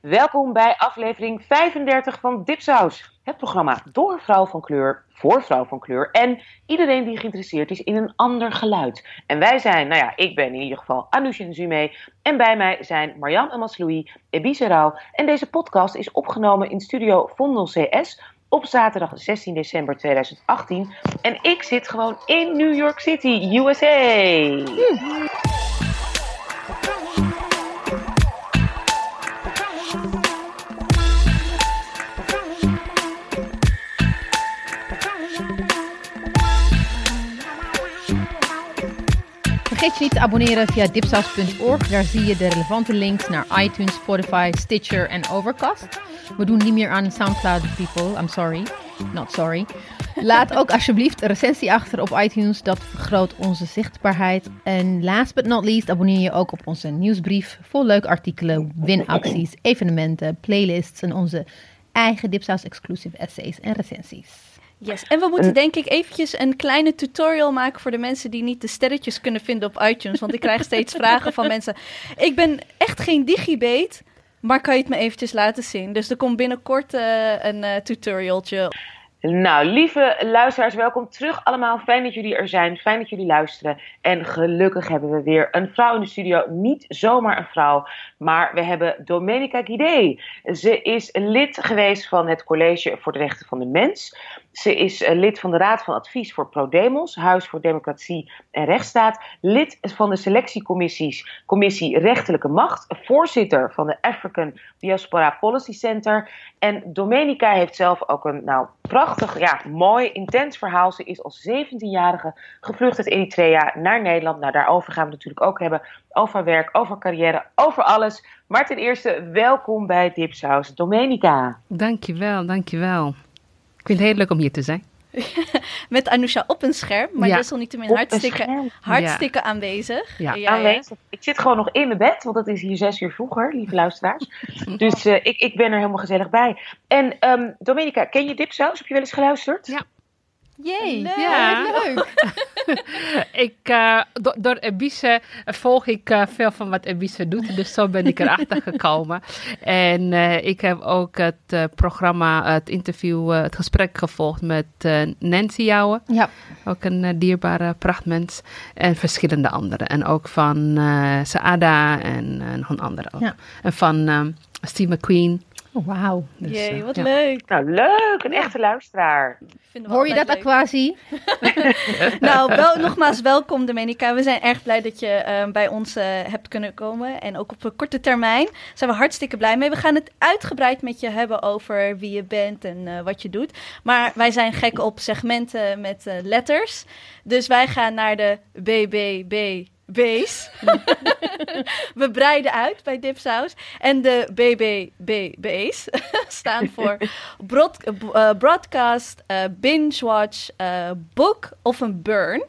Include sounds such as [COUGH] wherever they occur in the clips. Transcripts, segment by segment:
Welkom bij aflevering 35 van Dipsaus. Het programma door vrouw van kleur, voor vrouw van kleur en iedereen die geïnteresseerd is in een ander geluid. En wij zijn, nou ja, ik ben in ieder geval Anousha Nzume en bij mij zijn Marjan Amasloui, Ebise Rauw. En deze podcast is opgenomen in studio Vondel CS op zaterdag 16 december 2018. En ik zit gewoon in New York City, USA. Vergeet je niet te abonneren via dipsaus.org. Daar zie je de relevante links naar iTunes, Spotify, Stitcher en Overcast. We doen niet meer aan Soundcloud people. I'm sorry. Not sorry. Laat ook alsjeblieft een recensie achter op iTunes. Dat vergroot onze zichtbaarheid. En last but not least abonneer je ook op onze nieuwsbrief. Vol leuke artikelen, winacties, evenementen, playlists en onze eigen Dipsaus exclusive essays en recensies. Yes, en we moeten denk ik eventjes een kleine tutorial maken voor de mensen die niet de sterretjes kunnen vinden op iTunes. Want ik krijg steeds [LAUGHS] vragen van mensen. Ik ben echt geen digibate, maar kan je het me eventjes laten zien? Dus er komt binnenkort uh, een uh, tutorialtje. Nou, lieve luisteraars, welkom terug allemaal. Fijn dat jullie er zijn, fijn dat jullie luisteren. En gelukkig hebben we weer een vrouw in de studio. Niet zomaar een vrouw, maar we hebben Domenica Guidé. Ze is lid geweest van het College voor de Rechten van de Mens. Ze is eh, lid van de Raad van Advies voor ProDemos, Huis voor Democratie en Rechtsstaat. Lid van de selectiecommissies, Commissie Rechtelijke Macht. Voorzitter van de African Diaspora Policy Center. En Domenica heeft zelf ook een nou, prachtig, ja, mooi, intens verhaal. Ze is als 17-jarige gevlucht uit Eritrea naar Nederland. Nou, daarover gaan we natuurlijk ook hebben. Over werk, over carrière, over alles. Maar ten eerste, welkom bij Dipsaus, Domenica. Dankjewel, dankjewel. Ik vind het heel leuk om hier te zijn. [LAUGHS] Met Anousha op een scherm, maar ja. desalniettemin hartstikke, hartstikke ja. aanwezig. Ja. ja, aanwezig. Ik zit gewoon nog in mijn bed, want het is hier zes uur vroeger, lieve luisteraars. [LAUGHS] dus uh, ik, ik ben er helemaal gezellig bij. En um, Domenica, ken je Dipsaus? Heb je wel eens geluisterd? Ja. Jee, leuk. Ja, leuk. [LAUGHS] ik, uh, do door Ebise volg ik uh, veel van wat Ebise doet, dus zo ben ik erachter [LAUGHS] gekomen. En uh, ik heb ook het programma, het interview, het gesprek gevolgd met Nancy Jouwen. Ja. Ook een dierbare prachtmens. En verschillende anderen. En ook van Saada en nog een andere ook. Ja. En van um, Steve McQueen. Oh, Wauw. Dus, Jee, wat ja. leuk. Nou, leuk. Een echte luisteraar. Hoor je dat, Aquasi? [LAUGHS] [LAUGHS] nou, wel, nogmaals welkom Domenica. We zijn erg blij dat je uh, bij ons uh, hebt kunnen komen. En ook op een korte termijn zijn we hartstikke blij mee. We gaan het uitgebreid met je hebben over wie je bent en uh, wat je doet. Maar wij zijn gek op segmenten met letters. Dus wij gaan naar de BBB [LAUGHS] We breiden uit bij Dipsaus. En de BBBB's [LAUGHS] staan voor uh, broadcast, uh, binge watch, uh, book of een burn.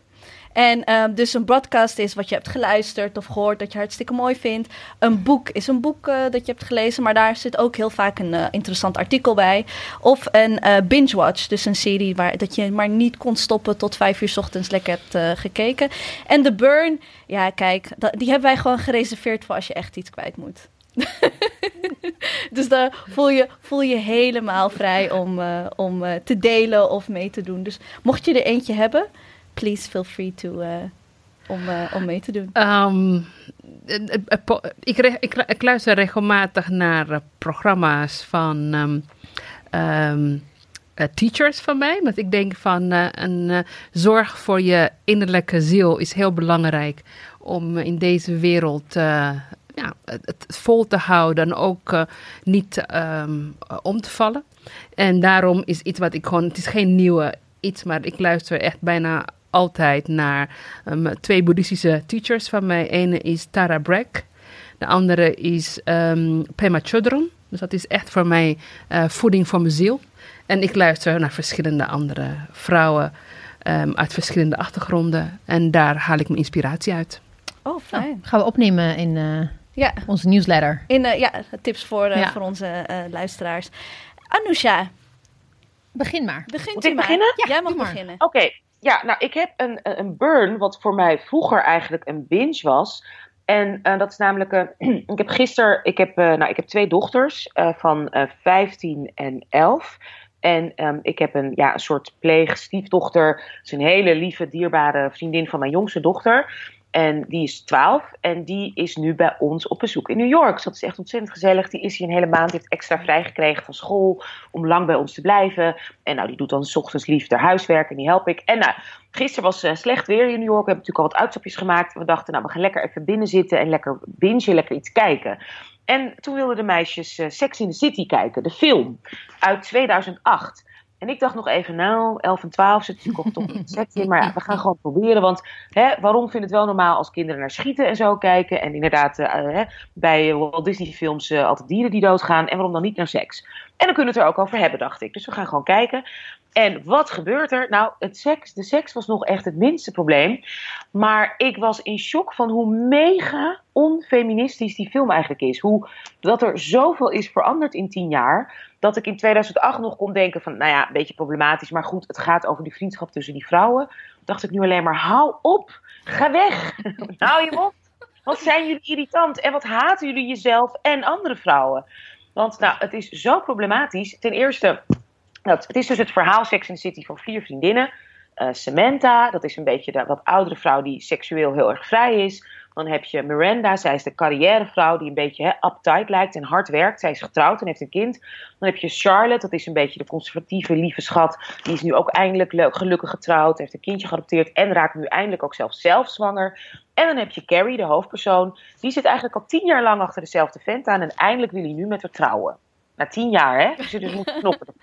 En um, dus een broadcast is wat je hebt geluisterd of gehoord dat je hartstikke mooi vindt. Een boek is een boek uh, dat je hebt gelezen, maar daar zit ook heel vaak een uh, interessant artikel bij. Of een uh, binge watch, dus een serie waar dat je maar niet kon stoppen tot vijf uur s ochtends lekker hebt gekeken. En de burn, ja kijk, dat, die hebben wij gewoon gereserveerd voor als je echt iets kwijt moet. [LAUGHS] dus daar voel je, voel je helemaal vrij om, om te delen of mee te doen. Dus mocht je er eentje hebben, please feel free to, uh, om, uh, om mee te doen. Um, ik, ik, ik, luister regelmatig naar programma's van um, um, teachers van mij. Want ik denk van een zorg voor je innerlijke ziel is heel belangrijk om in deze wereld ja, het vol te houden en ook niet om te vallen. En daarom is iets wat ik gewoon, het is geen nieuwe iets, maar ik luister echt bijna altijd naar um, twee boeddhistische teachers van mij. Ene is Tara Bragg, de andere is um, Pema Chodron. Dus dat is echt voor mij uh, voeding voor mijn ziel. En ik luister naar verschillende andere vrouwen um, uit verschillende achtergronden. En daar haal ik mijn inspiratie uit. Oh, fijn. Oh, gaan we opnemen in uh, ja. onze newsletter. In, uh, ja, tips voor, ja. voor onze luisteraars. Anousha. Begin maar. Begint Moet ik maar. beginnen? Ja, jij mag beginnen. Oké, okay. Ja, nou, ik heb een, een burn, wat voor mij vroeger eigenlijk een binge was. En eh, dat is namelijk, eh, [CLEARS THROAT] ik heb gisteren, ik heb, eh, nou, ik heb twee dochters van eh 15 en 11. En ehm, ik heb een, ja, een soort pleegstiefdochter. Dat is een hele lieve, dierbare vriendin van mijn jongste dochter. En die is 12 en die is nu bij ons op bezoek in New York. Dus dat is echt ontzettend gezellig. Die is hier een hele maand, heeft extra vrijgekregen van school om lang bij ons te blijven. En nou, die doet dan s ochtends lief huiswerk en die help ik. En nou, gisteren was eh, slecht weer in New York. We hebben natuurlijk al wat uitstapjes gemaakt. We dachten, nou, we gaan lekker even binnen zitten en lekker bingen, lekker iets kijken. En toen wilden de meisjes eh, Sex in the City kijken, de film uit 2008. En ik dacht nog even, nou, 11 en 12 zit natuurlijk toch een in. Maar ja, we gaan gewoon proberen. Want hè, waarom vind het wel normaal als kinderen naar schieten en zo kijken? En inderdaad, eh, hè, bij Walt Disney films eh, altijd dieren die doodgaan. En waarom dan niet naar seks? En dan kunnen we het er ook over hebben, dacht ik. Dus we gaan gewoon kijken. En wat gebeurt er? Nou, het seks, de seks was nog echt het minste probleem. Maar ik was in shock van hoe mega onfeministisch die film eigenlijk is. Hoe dat er zoveel is veranderd in tien jaar. Dat ik in 2008 nog kon denken van, nou ja, een beetje problematisch. Maar goed, het gaat over die vriendschap tussen die vrouwen. Dacht ik nu alleen maar, hou op. Ga weg. [LAUGHS] hou je mond. Wat zijn jullie irritant. En wat haten jullie jezelf en andere vrouwen. Want nou, het is zo problematisch. Ten eerste, dat, het is dus het verhaal Sex and the City van vier vriendinnen. Uh, Samantha, dat is een beetje de wat oudere vrouw die seksueel heel erg vrij is. Dan heb je Miranda, zij is de carrièrevrouw die een beetje hè, uptight lijkt en hard werkt. Zij is getrouwd en heeft een kind. Dan heb je Charlotte, dat is een beetje de conservatieve lieve schat. Die is nu ook eindelijk gelukkig getrouwd, heeft een kindje geadopteerd en raakt nu eindelijk ook zelf zelf zwanger. En dan heb je Carrie, de hoofdpersoon. Die zit eigenlijk al tien jaar lang achter dezelfde vent aan en eindelijk wil hij nu met haar trouwen. Na tien jaar, hè? [LAUGHS] Dus je dus moet knoppen.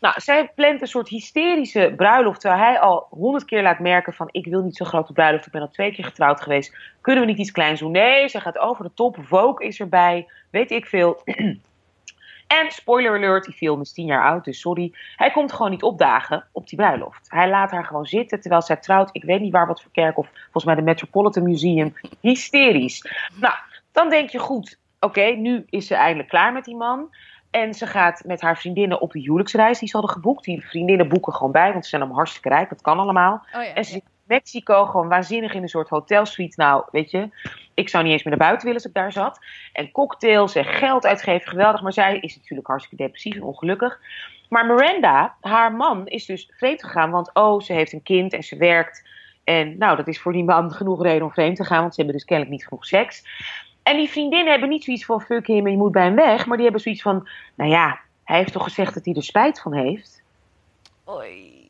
nou, zij plant een soort hysterische bruiloft, terwijl hij al honderd keer laat merken van ik wil niet zo'n grote bruiloft, ik ben al twee keer getrouwd geweest. Kunnen we niet iets kleins doen? Nee, zij gaat over de top. Vogue is erbij, weet ik veel. [CLEARS THROAT] en spoiler alert, die film is tien jaar oud, dus sorry. Hij komt gewoon niet opdagen op die bruiloft. Hij laat haar gewoon zitten terwijl zij trouwt. Ik weet niet waar wat voor kerk of volgens mij de Metropolitan Museum. Hysterisch. Nou, dan denk je goed, oké, nu is ze eindelijk klaar met die man. En ze gaat met haar vriendinnen op de huwelijksreis die ze hadden geboekt. Die vriendinnen boeken gewoon bij, want ze zijn allemaal hartstikke rijk. Dat kan allemaal. Oh ja, en ze zit in Mexico gewoon waanzinnig in een soort hotelsuite. Nou, weet je, ik zou niet eens meer naar buiten willen als ik daar zat. En cocktails en geld uitgeven, geweldig. Maar zij is natuurlijk hartstikke depressief en ongelukkig. Maar Miranda, haar man, is dus vreemd gegaan. Want oh, ze heeft een kind en ze werkt. En nou, dat is voor die man [LAUGHS] genoeg reden om vreemd te gaan. Want ze hebben dus kennelijk niet genoeg seks. En die vriendinnen hebben niet zoiets van fuck hem en je moet bij hem weg. Maar die hebben zoiets van, nou ja, hij heeft toch gezegd dat hij er spijt van heeft. Oei.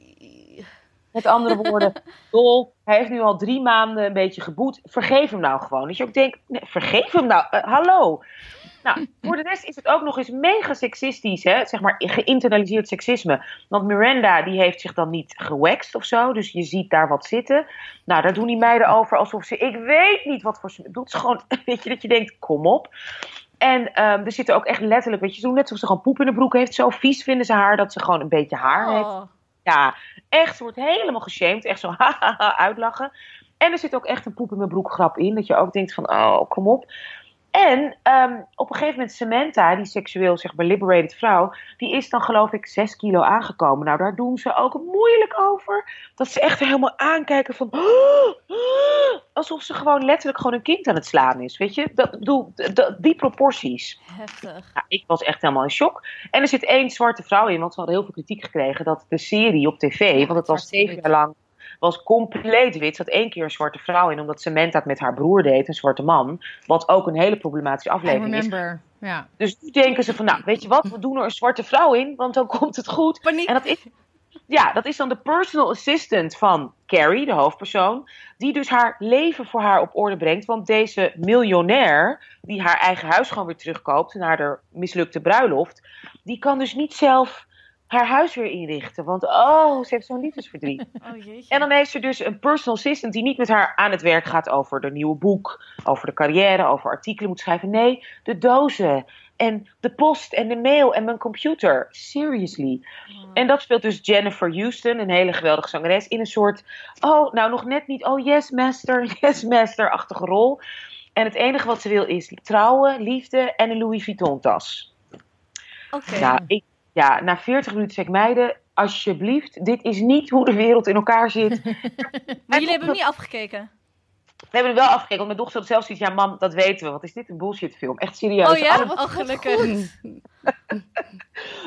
Met andere woorden, [LAUGHS] dol, hij heeft nu al drie maanden een beetje geboet. Vergeef hem nou gewoon. Dat je ook denkt, nee, vergeef hem nou, uh, hallo. Nou, voor de rest is het ook nog eens mega seksistisch, hè? zeg maar geïnternaliseerd seksisme. Want Miranda, die heeft zich dan niet gewaxt of zo, dus je ziet daar wat zitten. Nou, daar doen die meiden over alsof ze, ik weet niet wat voor ze doet. gewoon, [LAUGHS] weet je, dat je denkt, kom op. En um, er zitten ook echt letterlijk, weet je, zo net alsof ze gewoon poep in de broek heeft. Zo vies vinden ze haar dat ze gewoon een beetje haar Oh. heeft. Ja, echt, wordt helemaal geshamed. Echt zo [LAUGHS] hahaha uitlachen. En er zit ook echt een poep in mijn broek grap in. Dat je ook denkt van, oh, kom op. En um, op een gegeven moment Samantha, die seksueel zeg maar liberated vrouw, die is dan geloof ik 6 kilo aangekomen. Nou, daar doen ze ook moeilijk over. Dat ze echt helemaal aankijken van, [GASPS] alsof ze gewoon letterlijk gewoon een kind aan het slaan is. Weet je, dat, dat, die proporties. Heftig. Ja, ik was echt helemaal in shock. En er zit één zwarte vrouw in, want we hadden heel veel kritiek gekregen dat de serie op tv, want het was zeven jaar lang, was compleet wit. Zat één keer een zwarte vrouw in, omdat Samantha het met haar broer deed, een zwarte man. Wat ook een hele problematische aflevering is. Ja. Dus nu denken ze van, nou, weet je wat, we doen er een zwarte vrouw in, want dan komt het goed. Paniek. En dat is, ja, dat is dan de personal assistant van Carrie, de hoofdpersoon, die dus haar leven voor haar op orde brengt. Want deze miljonair, die haar eigen huis gewoon weer terugkoopt naar de mislukte bruiloft, die kan dus niet zelf haar huis weer inrichten. Want oh, ze heeft zo'n liefdesverdriet. [LAUGHS] Oh. En dan heeft ze dus een personal assistant die niet met haar aan het werk gaat over de nieuwe boek, over de carrière, over artikelen moet schrijven. Nee, de dozen en de post en de mail en mijn computer. Seriously. En dat speelt dus Jennifer Houston, een hele geweldige zangeres, in een soort, oh, nou nog net niet, oh yes master, [LAUGHS] yes master-achtige rol. En het enige wat ze wil is trouwen, liefde en een Louis Vuitton tas. Oké. Ja, ik, ja, na 40 minuten zeg ik meiden, alsjeblieft, dit is niet hoe de wereld in elkaar zit. [LAUGHS] Maar jullie hebben hem niet afgekeken? We hebben er wel afgekeken, want mijn dochter had zelfs iets. Ja, mam, dat weten we. Wat is dit een bullshit film? Echt serieus. Oh ja? Oh, gelukkig. [LAUGHS]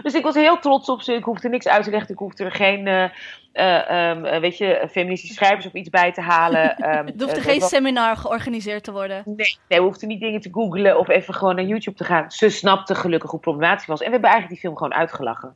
Dus ik was heel trots op ze. Ik hoefde niks uit te leggen. Ik hoefde er geen, eh, eh, ehm, eh, weet je, feministische schrijvers of iets bij te halen. [LAUGHS] Ehm, Er hoeft er eh, geen seminar georganiseerd te worden. Nee, nee, we hoefden niet dingen te googlen of even gewoon naar YouTube te gaan. Ze snapte gelukkig hoe problematisch het was. En we hebben eigenlijk die film gewoon uitgelachen.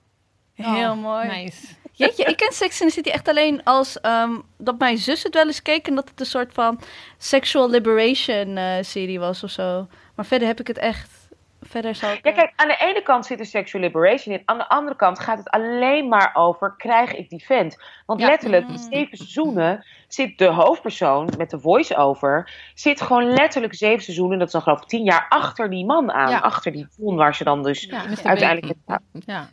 Heel Oh, mooi. Nice. Jeetje, ik ken Sex in the City echt alleen als ehm, dat mijn zus het wel eens keek en dat het een soort van sexual liberation eh, serie was of zo. Maar verder heb ik het echt. Verder zal ik. Ja, eh, kijk, aan de ene kant zit er sexual liberation in. Aan de andere kant gaat het alleen maar over, krijg ik die vent? Want Ja. letterlijk, Mm. zeven seizoenen zit de hoofdpersoon met de voice-over... zit gewoon letterlijk zeven seizoenen, dat is dan geloof ik tien jaar, achter die man aan. Ja. Achter die Von waar ze dan dus Ja, uiteindelijk... Ja.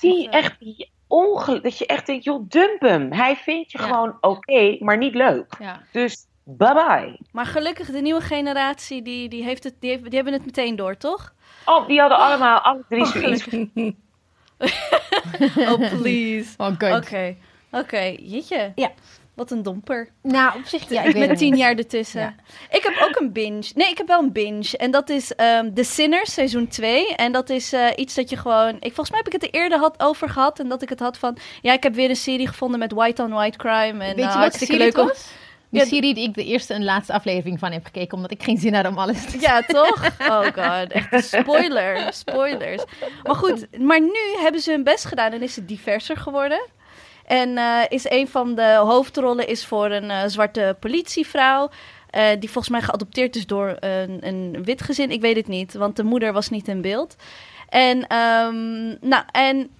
Die echt, die ongeluk, dat je echt denkt, joh, dump hem. Hij vindt je Ja. gewoon oké, maar niet leuk. Ja. Dus bye-bye. Maar gelukkig, de nieuwe generatie, die, die, heeft het, die, heeft- die hebben het meteen door, toch? Oh, die hadden allemaal, alle drie Oh, zoiets. [LAUGHS] Oh, please. [LAUGHS] Oh, Oké, oké. Jeetje. Ja. Wat een domper. Nou, op zich, ja, ik weet Met het tien jaar ertussen. Ja. Ik heb ook een binge. Nee, ik heb wel een binge. En dat is ehm The Sinners, seizoen 2. En dat is eh, iets dat je gewoon... Ik, volgens mij heb ik het er eerder had, over gehad. En dat ik het had van... Ja, ik heb weer een serie gevonden met white on white crime. En Weet eh, je wat hartstikke leuk het om... was? Die Ja, serie die ik de eerste en laatste aflevering van heb gekeken, omdat ik geen zin had om alles te Ja, toch? [LAUGHS] Oh god, echt spoiler. Spoilers. Maar goed, maar nu hebben ze hun best gedaan en is het diverser geworden. En eh, is een van de hoofdrollen is voor een eh, zwarte politievrouw. eh, die volgens mij geadopteerd is door een, een wit gezin. Ik weet het niet, want de moeder was niet in beeld. En, ehm, nou, en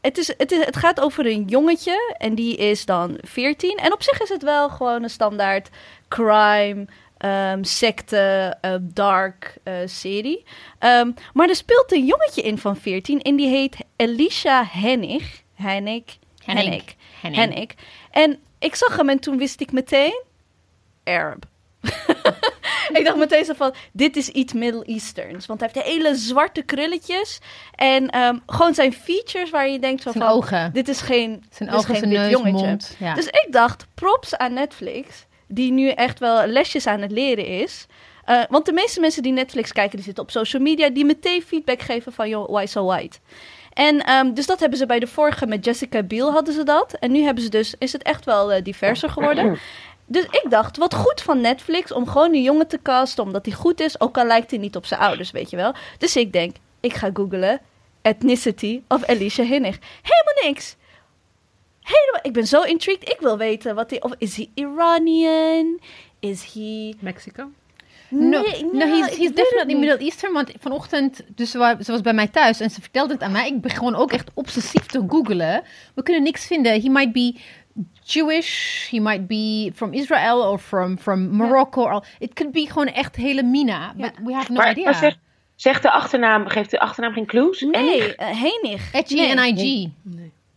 het, is, het, is, het gaat over een jongetje en die is dan 14. En op zich is het wel gewoon een standaard crime, ehm, secte, dark serie. Ehm, maar er speelt een jongetje in van 14 en die heet Elisha Hennig. Hennig. Hennig. Hennig. En ik zag hem en toen wist ik meteen Arab. [LAUGHS] ik dacht meteen zo van, dit is iets Middle Easterns. Want hij heeft hele zwarte krulletjes. En ehm, gewoon zijn features waar je denkt Zijn van... ogen. Dit is geen, Zijn dit is ogen, geen zijn neus, jongetje. mond. Ja. Dus ik dacht, props aan Netflix, die nu echt wel lesjes aan het leren is. Eh, want de meeste mensen die Netflix kijken, die zitten op social media, die meteen feedback geven van, joh, why so white? En ehm, dus dat hebben ze bij de vorige met Jessica Biel hadden ze dat. En nu hebben ze dus, is het echt wel eh, diverser geworden. Dus ik dacht, wat goed van Netflix om gewoon een jongen te casten, omdat hij goed is, ook al lijkt hij niet op zijn ouders, weet je wel. Dus ik denk, ik ga googlen ethnicity of Alicia Hinnig. Helemaal niks. Helemaal, ik ben zo intrigued. Ik wil weten wat hij, of is hij Iranian? Is hij... Mexico? No, Nee, no, he's, he's definitely niet. Middle Eastern. Want vanochtend, dus ze wa- ze was bij mij thuis en ze vertelde het aan mij. Ik begon ook echt obsessief te googlen. We kunnen niks vinden. He might be Jewish, he might be from Israel or from, from Morocco. Or, it could be gewoon echt hele Mina. But we have no maar, idea. maar zeg, zeg de achternaam, geeft de achternaam geen clues? Nee, uh, Henig. H-E-N-I-G.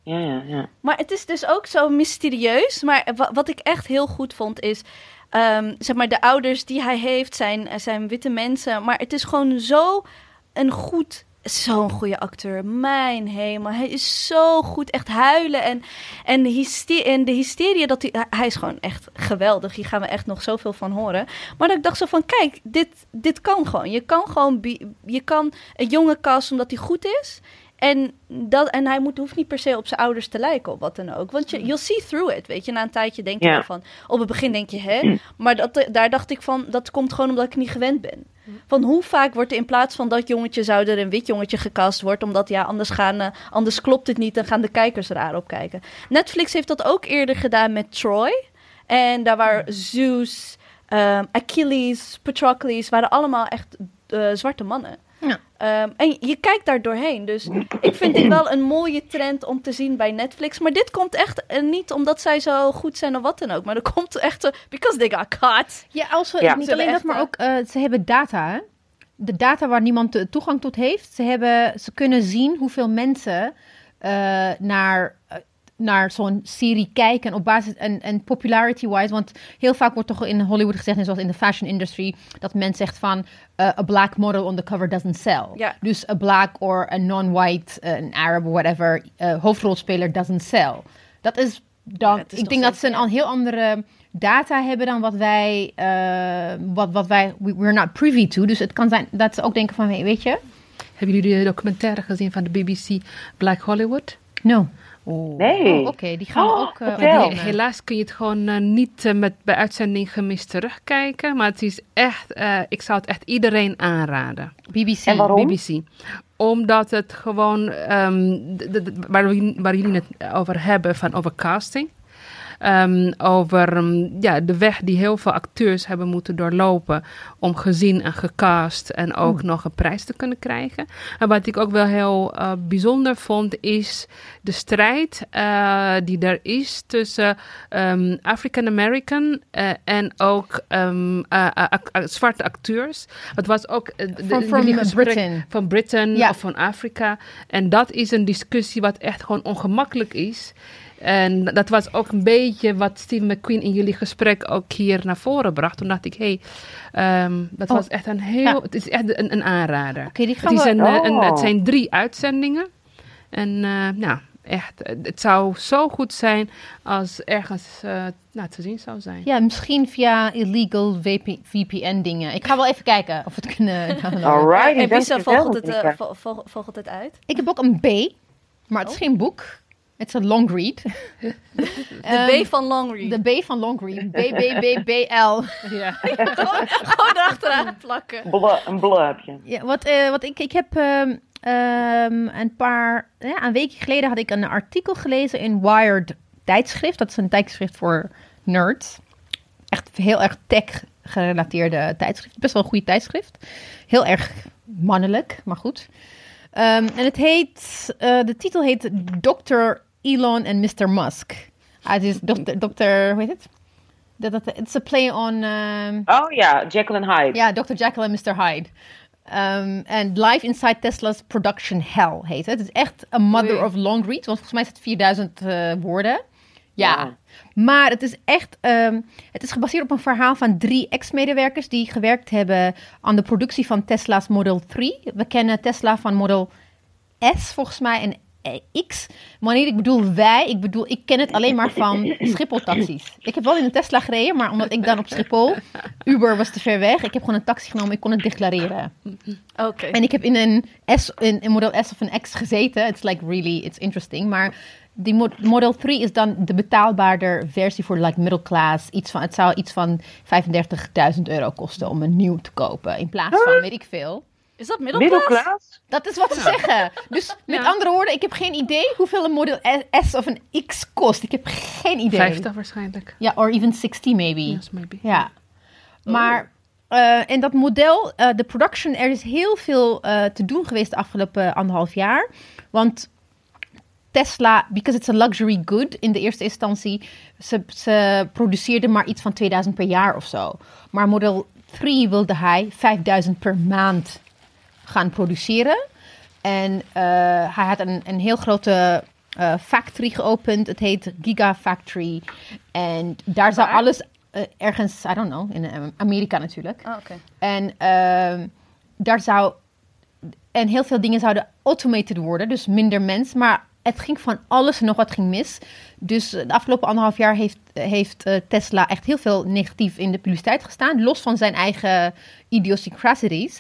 Ja, ja, ja. Maar het is dus ook zo mysterieus. Maar wa- wat ik echt heel goed vond is... ehm, zeg maar, de ouders die hij heeft zijn, zijn witte mensen. Maar het is gewoon zo een goed... Zo'n goede acteur. Mijn hemel. Hij is zo goed. Echt huilen. En, en, en de hysterie dat hij... Hij is gewoon echt geweldig. Hier gaan we echt nog zoveel van horen. Maar ik dacht zo van... Kijk, dit, dit kan gewoon. Je kan gewoon... Je kan een jongen casten omdat hij goed is. En, dat, en hij moet, hoeft niet per se op zijn ouders te lijken of wat dan ook. Want je, you'll see through it, weet je. Na een tijdje denk je Ja. van... Op het begin denk je, hè? Maar dat, daar dacht ik van, dat komt gewoon omdat ik niet gewend ben. Van hoe vaak wordt er in plaats van dat jongetje... zou er een wit jongetje gecast worden... omdat ja, anders, gaan, eh, anders klopt het niet... en gaan de kijkers raar op kijken. Netflix heeft dat ook eerder gedaan met Troy. En daar waren Zeus, ehm, Achilles, Patroclus... waren allemaal echt eh, zwarte mannen. Ja. Ehm, en je kijkt daar doorheen. Dus ik vind dit wel een mooie trend om te zien bij Netflix. Maar dit komt echt eh, niet omdat zij zo goed zijn of wat dan ook. Maar dat [LAUGHS] komt echt... eh, because they got caught. Ja, also, Ja. niet alleen dat, maar eh, ook uh, ze hebben data. Hè? De data waar niemand toegang tot heeft. Ze, hebben, ze kunnen zien hoeveel mensen uh, naar, naar zo'n serie kijken. Op basis en, en popularity-wise. Want heel vaak wordt toch in Hollywood gezegd, en zoals in de fashion industry, dat men zegt van uh, a black model on the cover doesn't sell. Dus a black or a non-white, uh, an Arab, whatever, hoofdrolspeler doesn't sell. Dat is dan, is ik denk dat ze een ja. al heel andere data hebben dan wat wij, eh, wat, wat wij, we- we're not privy to. Dus het kan zijn dat ze ook denken van, hey, weet je, Hebben jullie de documentaire gezien van de BBC Black Hollywood? no. Nee. Oh, Oké, die gaan we Oh, ook uh, opnemen. Helaas kun je het gewoon eh, niet eh, met, bij uitzending gemist terugkijken. Maar het is echt, eh, ik zou het echt iedereen aanraden. BBC. En waarom? BBC. Omdat het gewoon, ehm, waar, we- waar jullie het over hebben, van over Ehm, over ehm, ja, de weg die heel veel acteurs hebben moeten doorlopen om gezien en gecast en ook nog een prijs te kunnen krijgen. En wat ik ook wel heel eh, bijzonder vond, is de strijd eh, die er is tussen ehm, African American eh, en ook zwarte acteurs. Het was ook gesprek Britain. van Britain of van Afrika. En dat is een discussie wat echt gewoon ongemakkelijk is. En dat was ook een beetje wat Steve McQueen in jullie gesprek ook hier naar voren bracht. Toen dacht ik, hé, hey, ehm, dat Oh, was echt een heel, ja. het is echt een, een aanrader. Oké, die Het, gaan is we... een, eh, een- Oh. het zijn drie uitzendingen. En eh, nou, echt, het zou zo goed zijn als ergens eh, nou, te zien zou zijn. Ja, misschien via illegal VP VPN dingen. Ik ga wel even kijken of we het kunnen. Alright, en dankjewel, volgt het, volgt het uit. Ik heb ook een B, maar het is geen boek. Het is een long read. [LAUGHS] De Ehm, B van Long Read. De B van long read. B, B, B, B, L. Ja. [LAUGHS] gewoon, gewoon erachteraan plakken. Bla- een blurpje. Ja, wat, eh, wat ik, ik heb ehm, ehm, een paar, ja, een weekje geleden had ik een artikel gelezen in Wired tijdschrift. Dat is een tijdschrift voor nerds. Echt heel erg tech gerelateerde tijdschrift. Best wel een goede tijdschrift. Heel erg mannelijk, maar goed. Ehm, en het heet, eh, de titel heet Dr. Elon en Mr. Musk. Het is dokter, dokter, hoe heet het? Dat, dat, het is een play on... ehm, Oh ja, Jekyll and Hyde. ja, Dr. Jekyll en Mr. Hyde. Um, En Live Inside Tesla's Production Hell heet het. Het is echt een mother Oei. of long read, want volgens mij is het 4000 eh, woorden. Ja. Ja. Maar het is echt, ehm, het is gebaseerd op een verhaal van drie ex-medewerkers die gewerkt hebben aan de productie van Tesla's Model 3. We kennen Tesla van Model S volgens mij en eh, X. Wanneer ik bedoel wij, ik bedoel, ik ken het alleen maar van [LAUGHS] Schiphol-taxis. Ik heb wel in een Tesla gereden, maar omdat ik dan op Schiphol, Uber was te ver weg, ik heb gewoon een taxi genomen, ik kon het declareren. Oké. En ik heb in een, S, in een Model S of een X gezeten. It's like really, it's interesting. Maar die Mo- Model 3 is dan de betaalbaarder versie voor like middle class. Iets van, het zou iets van 35.000 euro kosten om een nieuw te kopen. In plaats van, weet ik veel. Is dat middelklas? Middelklaas? Dat is wat ze zeggen. Dus [LAUGHS] met Ja. andere woorden, ik heb geen idee hoeveel een Model S of een X kost. Ik heb geen idee. 50 waarschijnlijk. Ja, or even 60 maybe. Yes, maybe. Ja. Maar eh en dat model, eh, de production, er is heel veel eh, te doen geweest de afgelopen anderhalf jaar. Want Tesla, because it's a luxury good in de eerste instantie, ze, ze produceerde maar iets van 2000 per jaar of zo. Maar Model 3 wilde hij 5000 per maand gaan produceren. En eh, hij had een, een heel grote eh, factory geopend. Het heet Gigafactory. En daar zou alles eh, ergens, I don't know, in Amerika natuurlijk. Oh, Oké. En ehm, daar zou. En heel veel dingen zouden automated worden, dus minder mens. Maar het ging van alles en nog wat ging mis. Dus de afgelopen anderhalf jaar heeft, heeft Tesla echt heel veel negatief in de publiciteit gestaan. Los van zijn eigen idiosyncrasies.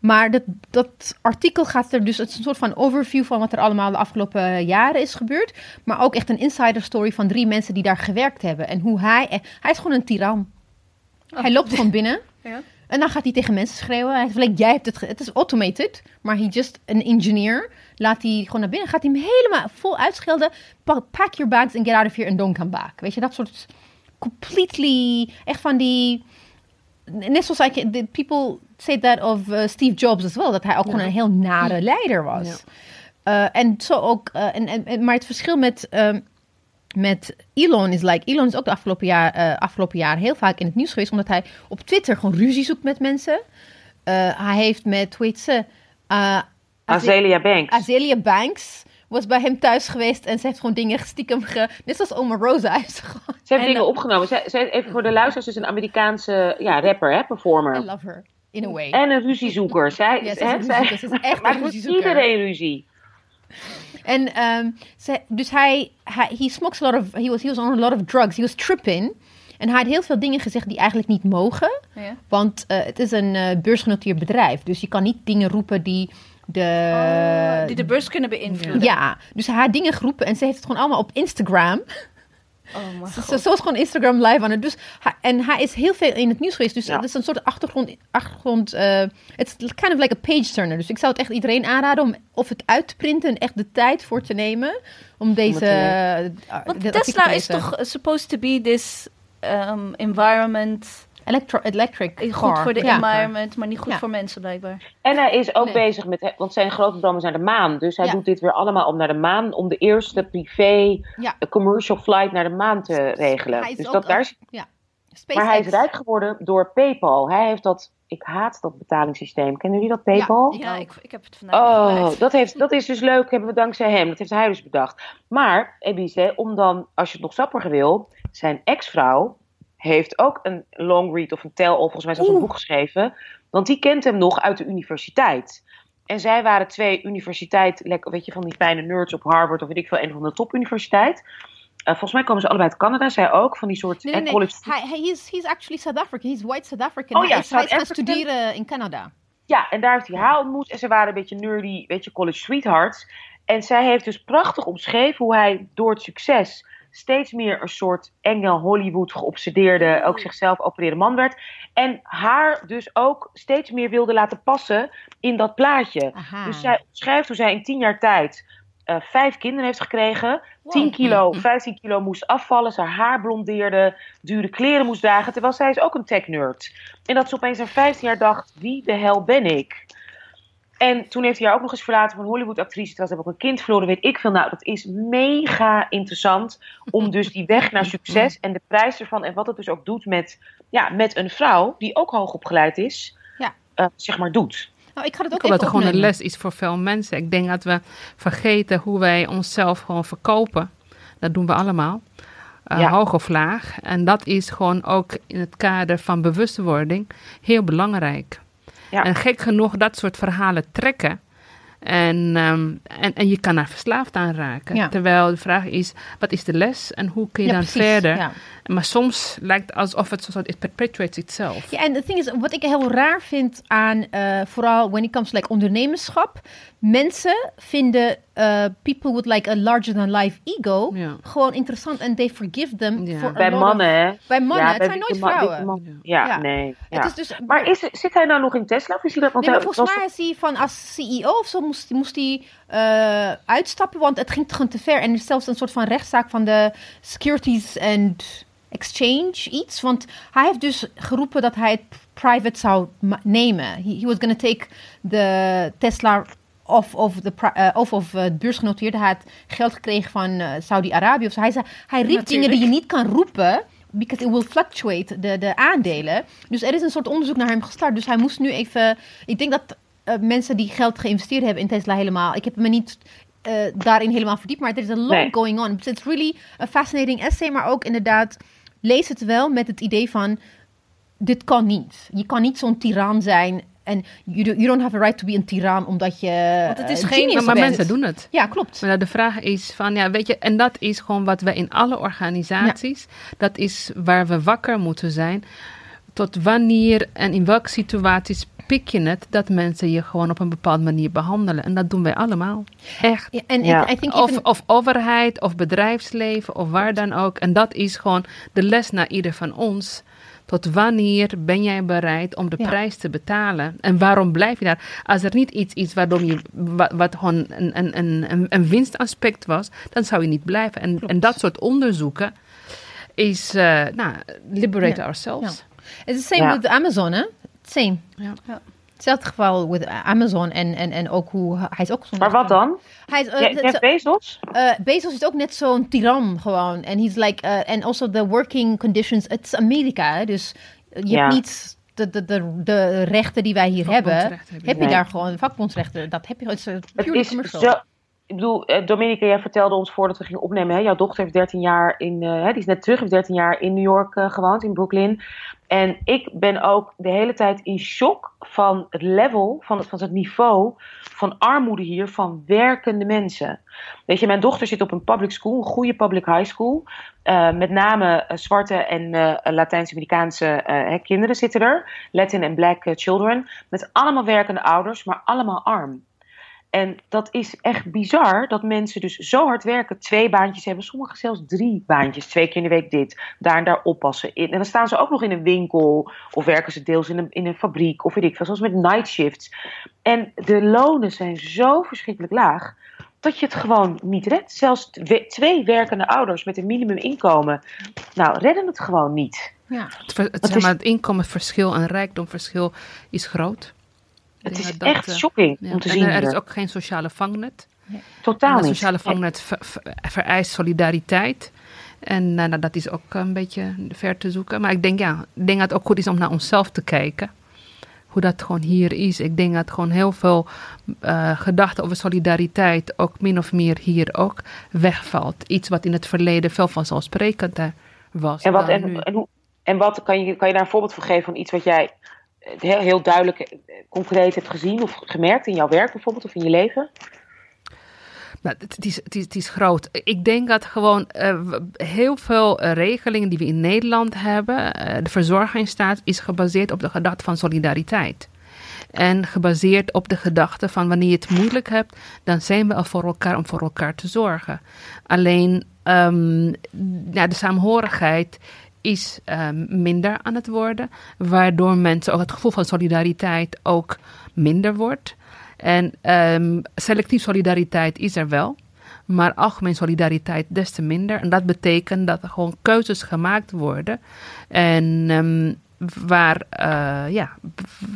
Maar dat, dat artikel gaat er dus, het is een soort van overview van wat er allemaal de afgelopen jaren is gebeurd. Maar ook echt een insider story van drie mensen die daar gewerkt hebben. En hoe hij, eh, hij is gewoon een tiran. Hij loopt gewoon binnen. [LAUGHS] Ja. En dan gaat hij tegen mensen schreeuwen. Hij zegt, jij hebt het, het is automated, maar hij just een engineer. Laat hij gewoon naar binnen. Gaat hij hem helemaal vol uitschelden. Pa- Pack your bags and get out of here and don't come back. Weet je, dat soort completely, echt van die, net zoals ik, the people say that of uh, Steve Jobs as well. Dat hij ook gewoon een heel nare leider was. Uh, en zo ook, uh, en, en, en- maar het verschil met, um, met Elon is like, Elon is ook de afgelopen jaar, uh, afgelopen jaar heel vaak in het nieuws geweest, omdat hij op Twitter gewoon ruzie zoekt met mensen. Uh, hij heeft met, hoe heet ze? Uh, Azealia Banks. Azealia Banks was bij hem thuis geweest en ze heeft gewoon dingen stiekem ge... Net zoals Oma Rosa [LAUGHS] heeft ze gewoon... Ze heeft En, dingen opgenomen. Ze, ze, even voor de luisteraars, ze is een Amerikaanse ja, rapper, hè, I performer. love her, in a way. En een ruziezoeker. Zij, Ja, ze is hè, een zij ruziezoeker. Ze is echt [LAUGHS] een maakt met ruziezoeker. iedereen ruzie. En ehm, ze, dus hij, hij he smokes a lot of, he was, he was on a lot of drugs. He was tripping. En hij had heel veel dingen gezegd die eigenlijk niet mogen. Ja. Want eh, het is een eh, beursgenoteerd bedrijf. Dus je kan niet dingen roepen die de... Oh, die de beurs kunnen beïnvloeden. Ja, dus hij had dingen geroepen en ze heeft het gewoon allemaal op Instagram. Oh mijn Zo, god. zo is gewoon Instagram live aan het. Dus en hij is heel veel in het nieuws geweest. Dus Ja. het is een soort achtergrond. achtergrond eh, it's kind of like a page turner. Dus ik zou het echt iedereen aanraden om of het uit te printen en echt de tijd voor te nemen. Om deze. eh, Want Tesla te is toch supposed to be this um, environment... Electro, electric. Goed voor de Ja. environment, maar niet goed Ja. voor mensen blijkbaar. En hij is ook Nee. bezig met, want zijn grote droom is naar de maan. Dus hij Ja. doet dit weer allemaal om naar de maan, om de eerste privé Ja. eh, commercial flight naar de maan te regelen. Hij is Dus ook dat, daar is, maar hij is rijk geworden door PayPal. Hij heeft dat, ik haat dat betalingssysteem. Kennen jullie dat PayPal? ik Ja, ik, ik heb het vandaag Oh, gebruikt. dat, heeft, dat is dus leuk, hebben we dankzij hem. Dat heeft hij dus bedacht. Maar, Ebice, om dan, als je het nog sappiger wil, zijn ex-vrouw heeft ook een long read of een tell-all, volgens mij zelfs een boek geschreven. Want die kent hem nog uit de universiteit. En zij waren twee universiteit, weet je, van die fijne nerds op Harvard of weet ik veel, een van de topuniversiteit. Eh volgens mij komen ze allebei uit Canada, zij ook, van die soort Nee, nee, nee. college Hij, hij is, he's actually South African. He's white South African. Oh ja, hij is, South gaan studeren in Canada. Ja, en daar heeft hij haar ontmoet. En ze waren een beetje nerdy, weet je, college sweethearts. En zij heeft dus prachtig omschreven hoe hij door het succes steeds meer een soort enge Hollywood geobsedeerde, ook zichzelf opererende man werd. En haar dus ook steeds meer wilde laten passen in dat plaatje. Aha. Dus zij schrijft hoe zij in tien jaar tijd eh, vijf kinderen heeft gekregen. 10 kilo, 15 kilo moest afvallen. Zijn haar blondeerde, dure kleren moest dragen. Terwijl zij is ook een tech-nerd. En dat ze opeens aan 15 jaar dacht, wie de hel ben ik? En toen heeft hij haar ook nog eens verlaten van Hollywood-actrice. Terwijl ze hebben ook een kind verloren, weet ik veel. Nou, dat is mega interessant. Om dus die weg naar succes en de prijs ervan. En wat het dus ook doet met, ja, met een vrouw die ook hoogopgeleid is. Ja. eh, zeg maar doet. Nou, ik ga het ook Ik dat even er gewoon een les is voor veel mensen. Ik denk dat we vergeten hoe wij onszelf gewoon verkopen. Dat doen we allemaal. Eh, Ja. Hoog of laag. En dat is gewoon ook in het kader van bewustwording heel belangrijk. Ja. En gek genoeg dat soort verhalen trekken. En, ehm, en, en je kan daar verslaafd aan raken. Ja. Terwijl de vraag is, wat is de les en hoe kun je Ja, dan precies, verder? ja. Maar soms lijkt het alsof het soort, it perpetuates itself. Ja, en het ding is, wat ik heel raar vind aan, eh, vooral when it comes to like ondernemerschap, mensen vinden eh, people with like a larger than life ego Ja. gewoon interessant en they forgive them Ja. for a Bij mannen, of- hè? Bij mannen, Ja, het bij zijn nooit vrouwen. Ja, Ja. nee. Ja. Het is dus, Maar is, zit hij nou nog in Tesla? Of is hij dat? Want Nee, maar volgens was mij is hij van als CEO of zo moest, moest hij eh, uitstappen, want het ging toch te ver. En er is zelfs een soort van rechtszaak van de Securities and Exchange iets. Want hij heeft dus geroepen dat hij het private zou nemen. He, he was going to take the Tesla of pri- eh, off of het beursgenoteerde. Hij had geld gekregen van eh, Saudi-Arabië of zo. Hij, zei, hij riep dingen die je niet kan roepen. Because it will fluctuate, de, de aandelen. Dus er is een soort onderzoek naar hem gestart. Dus hij moest nu even... Ik denk dat eh, mensen die geld geïnvesteerd hebben in Tesla helemaal... Ik heb me niet eh, daarin helemaal verdiept, maar er is een lot Nee. going on. It's really a fascinating essay, maar ook inderdaad... Lees het wel met het idee van... Dit kan niet. Je kan niet zo'n tiran zijn... En you, do- you don't have a right to be een tiran omdat je Want het is eh, geen- maar bent. mensen doen het. Ja, klopt. Maar de vraag is van, ja, weet je, en dat is gewoon wat we in alle organisaties, dat is waar we wakker moeten zijn. Tot wanneer en in welke situaties pik je het dat mensen je gewoon op een bepaalde manier behandelen. En dat doen wij allemaal. Echt. Ja, en Ja. I think Of, even- of overheid, of bedrijfsleven, of waar dan ook. En dat is gewoon de les naar ieder van ons. Tot wanneer ben jij bereid om de Ja. prijs te betalen? En waarom blijf je daar? Als er niet iets is waardoor je, wat, wat gewoon een, een, een, een, winstaspect was, dan zou je niet blijven. En, en dat soort onderzoeken is, eh, nou, liberate Ja. ourselves. Het is same Ja. with Amazon, hè? Same. Ja. Hetzelfde geval met Amazon en, en, en ook hoe hij is ook zo'n. Maar wat dan? Hij is, eh, Jeff Bezos? eh, Bezos is ook net zo'n tiran gewoon. En he's like, eh, and also the working conditions. Het is Amerika, hè? dus je Ja. hebt niet de, de, de, de rechten die wij hier hebben. Heb je daar gewoon vakbondsrechten? Dat heb je. Het is eh, Het purely is commercial. zo, ik bedoel, uh, Dominica, jij vertelde ons voordat we gingen opnemen. Hè, jouw dochter heeft 13 jaar in, uh, die is net terug, heeft 13 jaar in New York uh, gewoond, in Brooklyn. En ik ben ook de hele tijd in shock van het level, van het, van het niveau van armoede hier van werkende mensen. Weet je, mijn dochter zit op een public school, een goede public high school. met name zwarte en Latijns-Amerikaanse kinderen zitten er. Latin en black children. Met allemaal werkende ouders, maar allemaal arm. En dat is echt bizar dat mensen dus zo hard werken, twee baantjes hebben, sommigen zelfs drie baantjes, twee keer in de week dit, daar en daar oppassen. En dan staan ze ook nog in een winkel of werken ze deels in een, in een fabriek of weet ik veel, zoals met night shifts. En de lonen zijn zo verschrikkelijk laag dat je het gewoon niet redt. Zelfs twee werkende ouders met een minimuminkomen, nou, redden het gewoon niet. Ja. Het, het, zeg maar, het inkomensverschil en rijkdomverschil is groot. Het is echt uh, shocking ja. om te en zien. Er is ook geen sociale vangnet. Nee. Totaal niet. Een sociale vangnet ver, ver, vereist solidariteit. En uh, nou, dat is ook een beetje ver te zoeken. Maar ik denk, ja, ik denk dat het ook goed is om naar onszelf te kijken. Hoe dat gewoon hier is. Ik denk dat gewoon heel veel uh, gedachten over solidariteit ook min of meer hier ook wegvalt. Iets wat in het verleden veel vanzelfsprekender was. En wat, en, en, hoe, en wat kan je, kan je daar een voorbeeld van geven van iets wat jij heel, heel duidelijk eh, concreet hebt gezien of gemerkt in jouw werk bijvoorbeeld of in je leven? Nou, het, is, is, groot. Ik denk dat gewoon uh, heel veel uh, regelingen die we in Nederland hebben, uh, de verzorgingsstaat, is gebaseerd op de gedachte van solidariteit. En gebaseerd op de gedachte van wanneer je het moeilijk hebt, dan zijn we er voor elkaar om voor elkaar te zorgen. Alleen um, de saamhorigheid is um, minder aan het worden, waardoor mensen ook het gevoel van solidariteit ook minder wordt. En um, selectief solidariteit is er wel, maar algemeen solidariteit des te minder. En dat betekent dat er gewoon keuzes gemaakt worden. En um, waar, uh, ja,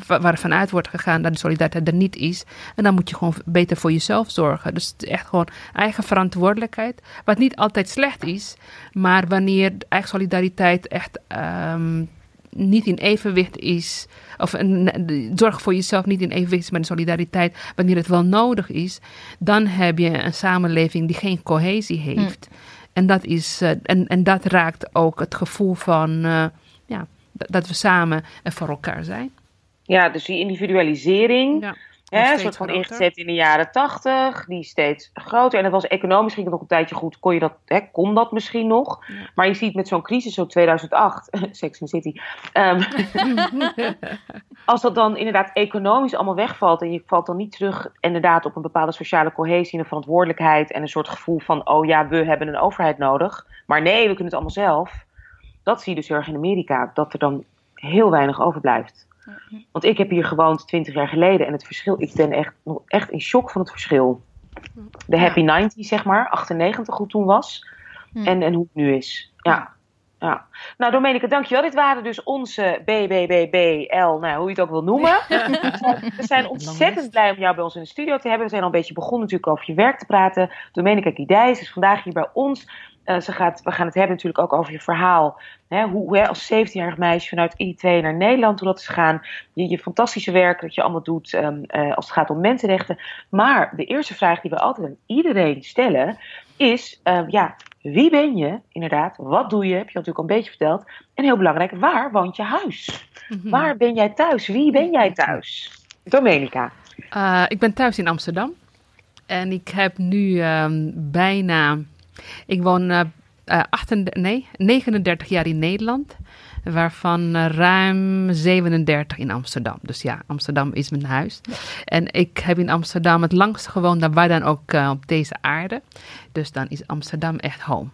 waar vanuit wordt gegaan dat de solidariteit er niet is. En dan moet je gewoon beter voor jezelf zorgen. Dus het is echt gewoon eigen verantwoordelijkheid. Wat niet altijd slecht is, maar wanneer eigen solidariteit echt um, niet in evenwicht is. Of een, zorg voor jezelf niet in evenwicht is met de solidariteit. Wanneer het wel nodig is, dan heb je een samenleving die geen cohesie heeft. Hm. En, dat is, uh, en, en dat raakt ook het gevoel van. Uh, ja, dat we samen en voor elkaar zijn. Ja, dus die individualisering, ja, hè, een soort van groter. ingezet in de jaren tachtig, die steeds groter. En dat was economisch ging het nog een tijdje goed, kon, je dat, hè, kon dat misschien nog. Ja. Maar je ziet met zo'n crisis, zo 2008, [LAUGHS] Sex and City, um, [LAUGHS] als dat dan inderdaad economisch allemaal wegvalt en je valt dan niet terug inderdaad op een bepaalde sociale cohesie en een verantwoordelijkheid en een soort gevoel van, oh ja, we hebben een overheid nodig. Maar nee, we kunnen het allemaal zelf dat zie je dus heel erg in Amerika, dat er dan heel weinig overblijft. Want ik heb hier gewoond 20 jaar geleden en het verschil, ik ben echt, nog echt in shock van het verschil. De happy 90, zeg maar, 98 hoe toen was en, en hoe het nu is. Ja. Ja. Nou, Domenica, dankjewel. Dit waren dus onze BBBBL, nou, hoe je het ook wil noemen. We zijn [LAUGHS] ontzettend blij om jou bij ons in de studio te hebben. We zijn al een beetje begonnen natuurlijk over je werk te praten. Domenica Gidijs is vandaag hier bij ons uh, ze gaat, we gaan het hebben natuurlijk ook over je verhaal. Hè, hoe hè, als 17-jarig meisje vanuit Eritrea naar Nederland, hoe dat is gegaan. Je, je fantastische werk dat je allemaal doet um, uh, als het gaat om mensenrechten. Maar de eerste vraag die we altijd aan iedereen stellen is: uh, ja, wie ben je inderdaad? Wat doe je? Heb je natuurlijk al een beetje verteld. En heel belangrijk, waar woont je huis? Mm -hmm. Waar ben jij thuis? Wie ben jij thuis? Domenica. Uh, ik ben thuis in Amsterdam. En ik heb nu um, bijna ik woon uh, uh, 38, nee, 39 jaar in Nederland, waarvan uh, ruim 37 in Amsterdam. Dus ja, Amsterdam is mijn huis. Ja. En ik heb in Amsterdam het langst gewoond dan waar dan ook uh, op deze aarde. Dus dan is Amsterdam echt home.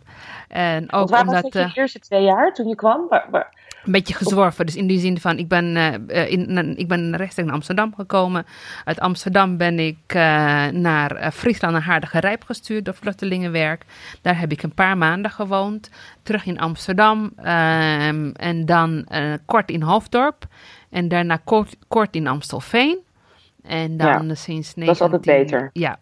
En ook waar omdat, was je de eerste twee jaar toen je kwam? Waar, waar? Een beetje gezworven. Dus in die zin van, ik ben, uh, in, ik ben rechtstreeks naar Amsterdam gekomen. Uit Amsterdam ben ik uh, naar Friesland en Haardige Rijp gestuurd door vluchtelingenwerk. Daar heb ik een paar maanden gewoond. Terug in Amsterdam ehm, en dan kort in Hoofddorp. En daarna kort, kort in Amstelveen. En dan ja, sinds 19... Dat is altijd beter. Ja,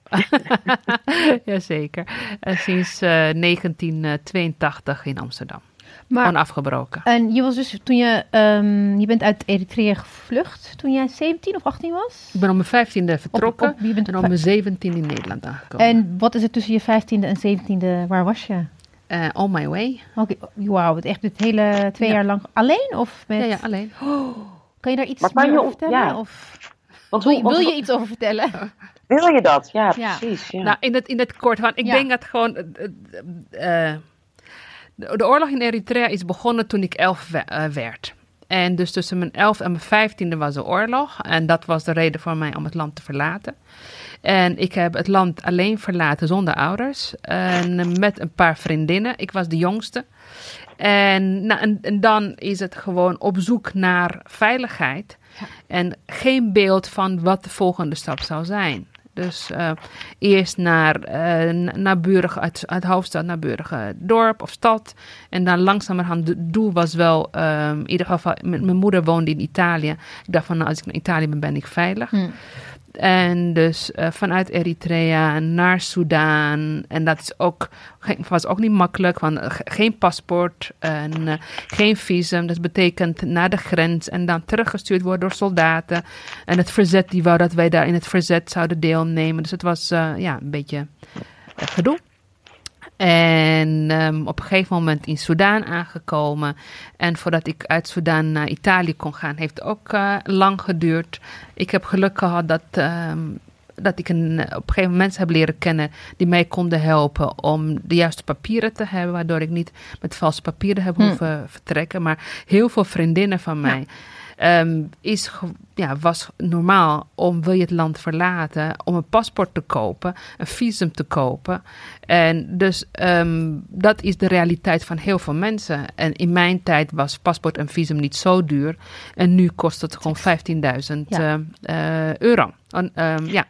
[LAUGHS] Jazeker. En sinds 1982 in Amsterdam. Maar, onafgebroken. En je was dus toen je, um, je bent uit Eritrea gevlucht toen jij 17 of 18 was? Ik ben om mijn 15e vertrokken op, je bent en om mijn 17 in Nederland aangekomen. En wat is het tussen je 15e en 17e? Waar was je? Uh, on my way. Okay. Wauw, echt het hele twee jaar lang alleen? Of met... Ja, ja, alleen. Oh, [GASPS] kan je daar iets meer over vertellen? Ja. Of... Want wil, wil je iets over vertellen? [LAUGHS] Wil je dat? Ja, precies. Ja. Nou, in het, in het kort, want ik denk dat gewoon... Uh, de, oorlog in Eritrea is begonnen toen ik elf uh, werd. En dus tussen mijn elf en mijn vijftiende was de oorlog. En dat was de reden voor mij om het land te verlaten. En ik heb het land alleen verlaten zonder ouders. En met een paar vriendinnen. Ik was de jongste. En, nou, en, en dan is het gewoon op zoek naar veiligheid. En geen beeld van wat de volgende stap zou zijn. Dus uh, eerst naar, uh, naar Burg, uit, uit hoofdstad naar Burger dorp of stad. En dan langzamerhand, het doel was wel, um, in ieder geval, mijn moeder woonde in Italië. Ik dacht van, nou, als ik naar Italië ben, ben ik veilig. Hmm. En dus uh, vanuit Eritrea naar Soudaan. En dat is ook, was ook niet makkelijk, want geen paspoort en uh, geen visum. Dat betekent naar de grens en dan teruggestuurd worden door soldaten. En het verzet, die wou dat wij daar in het verzet zouden deelnemen. Dus het was ja, een beetje gedoe. En um, op een gegeven moment in Soudaan aangekomen. En voordat ik uit Soudaan naar Italië kon gaan, heeft het ook uh, lang geduurd. Ik heb geluk gehad dat, um, dat ik een, op een gegeven moment mensen heb leren kennen die mij konden helpen om de juiste papieren te hebben. Waardoor ik niet met valse papieren heb hm. hoeven vertrekken. Maar heel veel vriendinnen van mij. Ja um, is, ja, was normaal om wil je het land verlaten, om een paspoort te kopen, een visum te kopen. En dus um, dat is de realiteit van heel veel mensen. En in mijn tijd was paspoort en visum niet zo duur. En nu kost het gewoon 15.000 ja. uh, euro. Ja,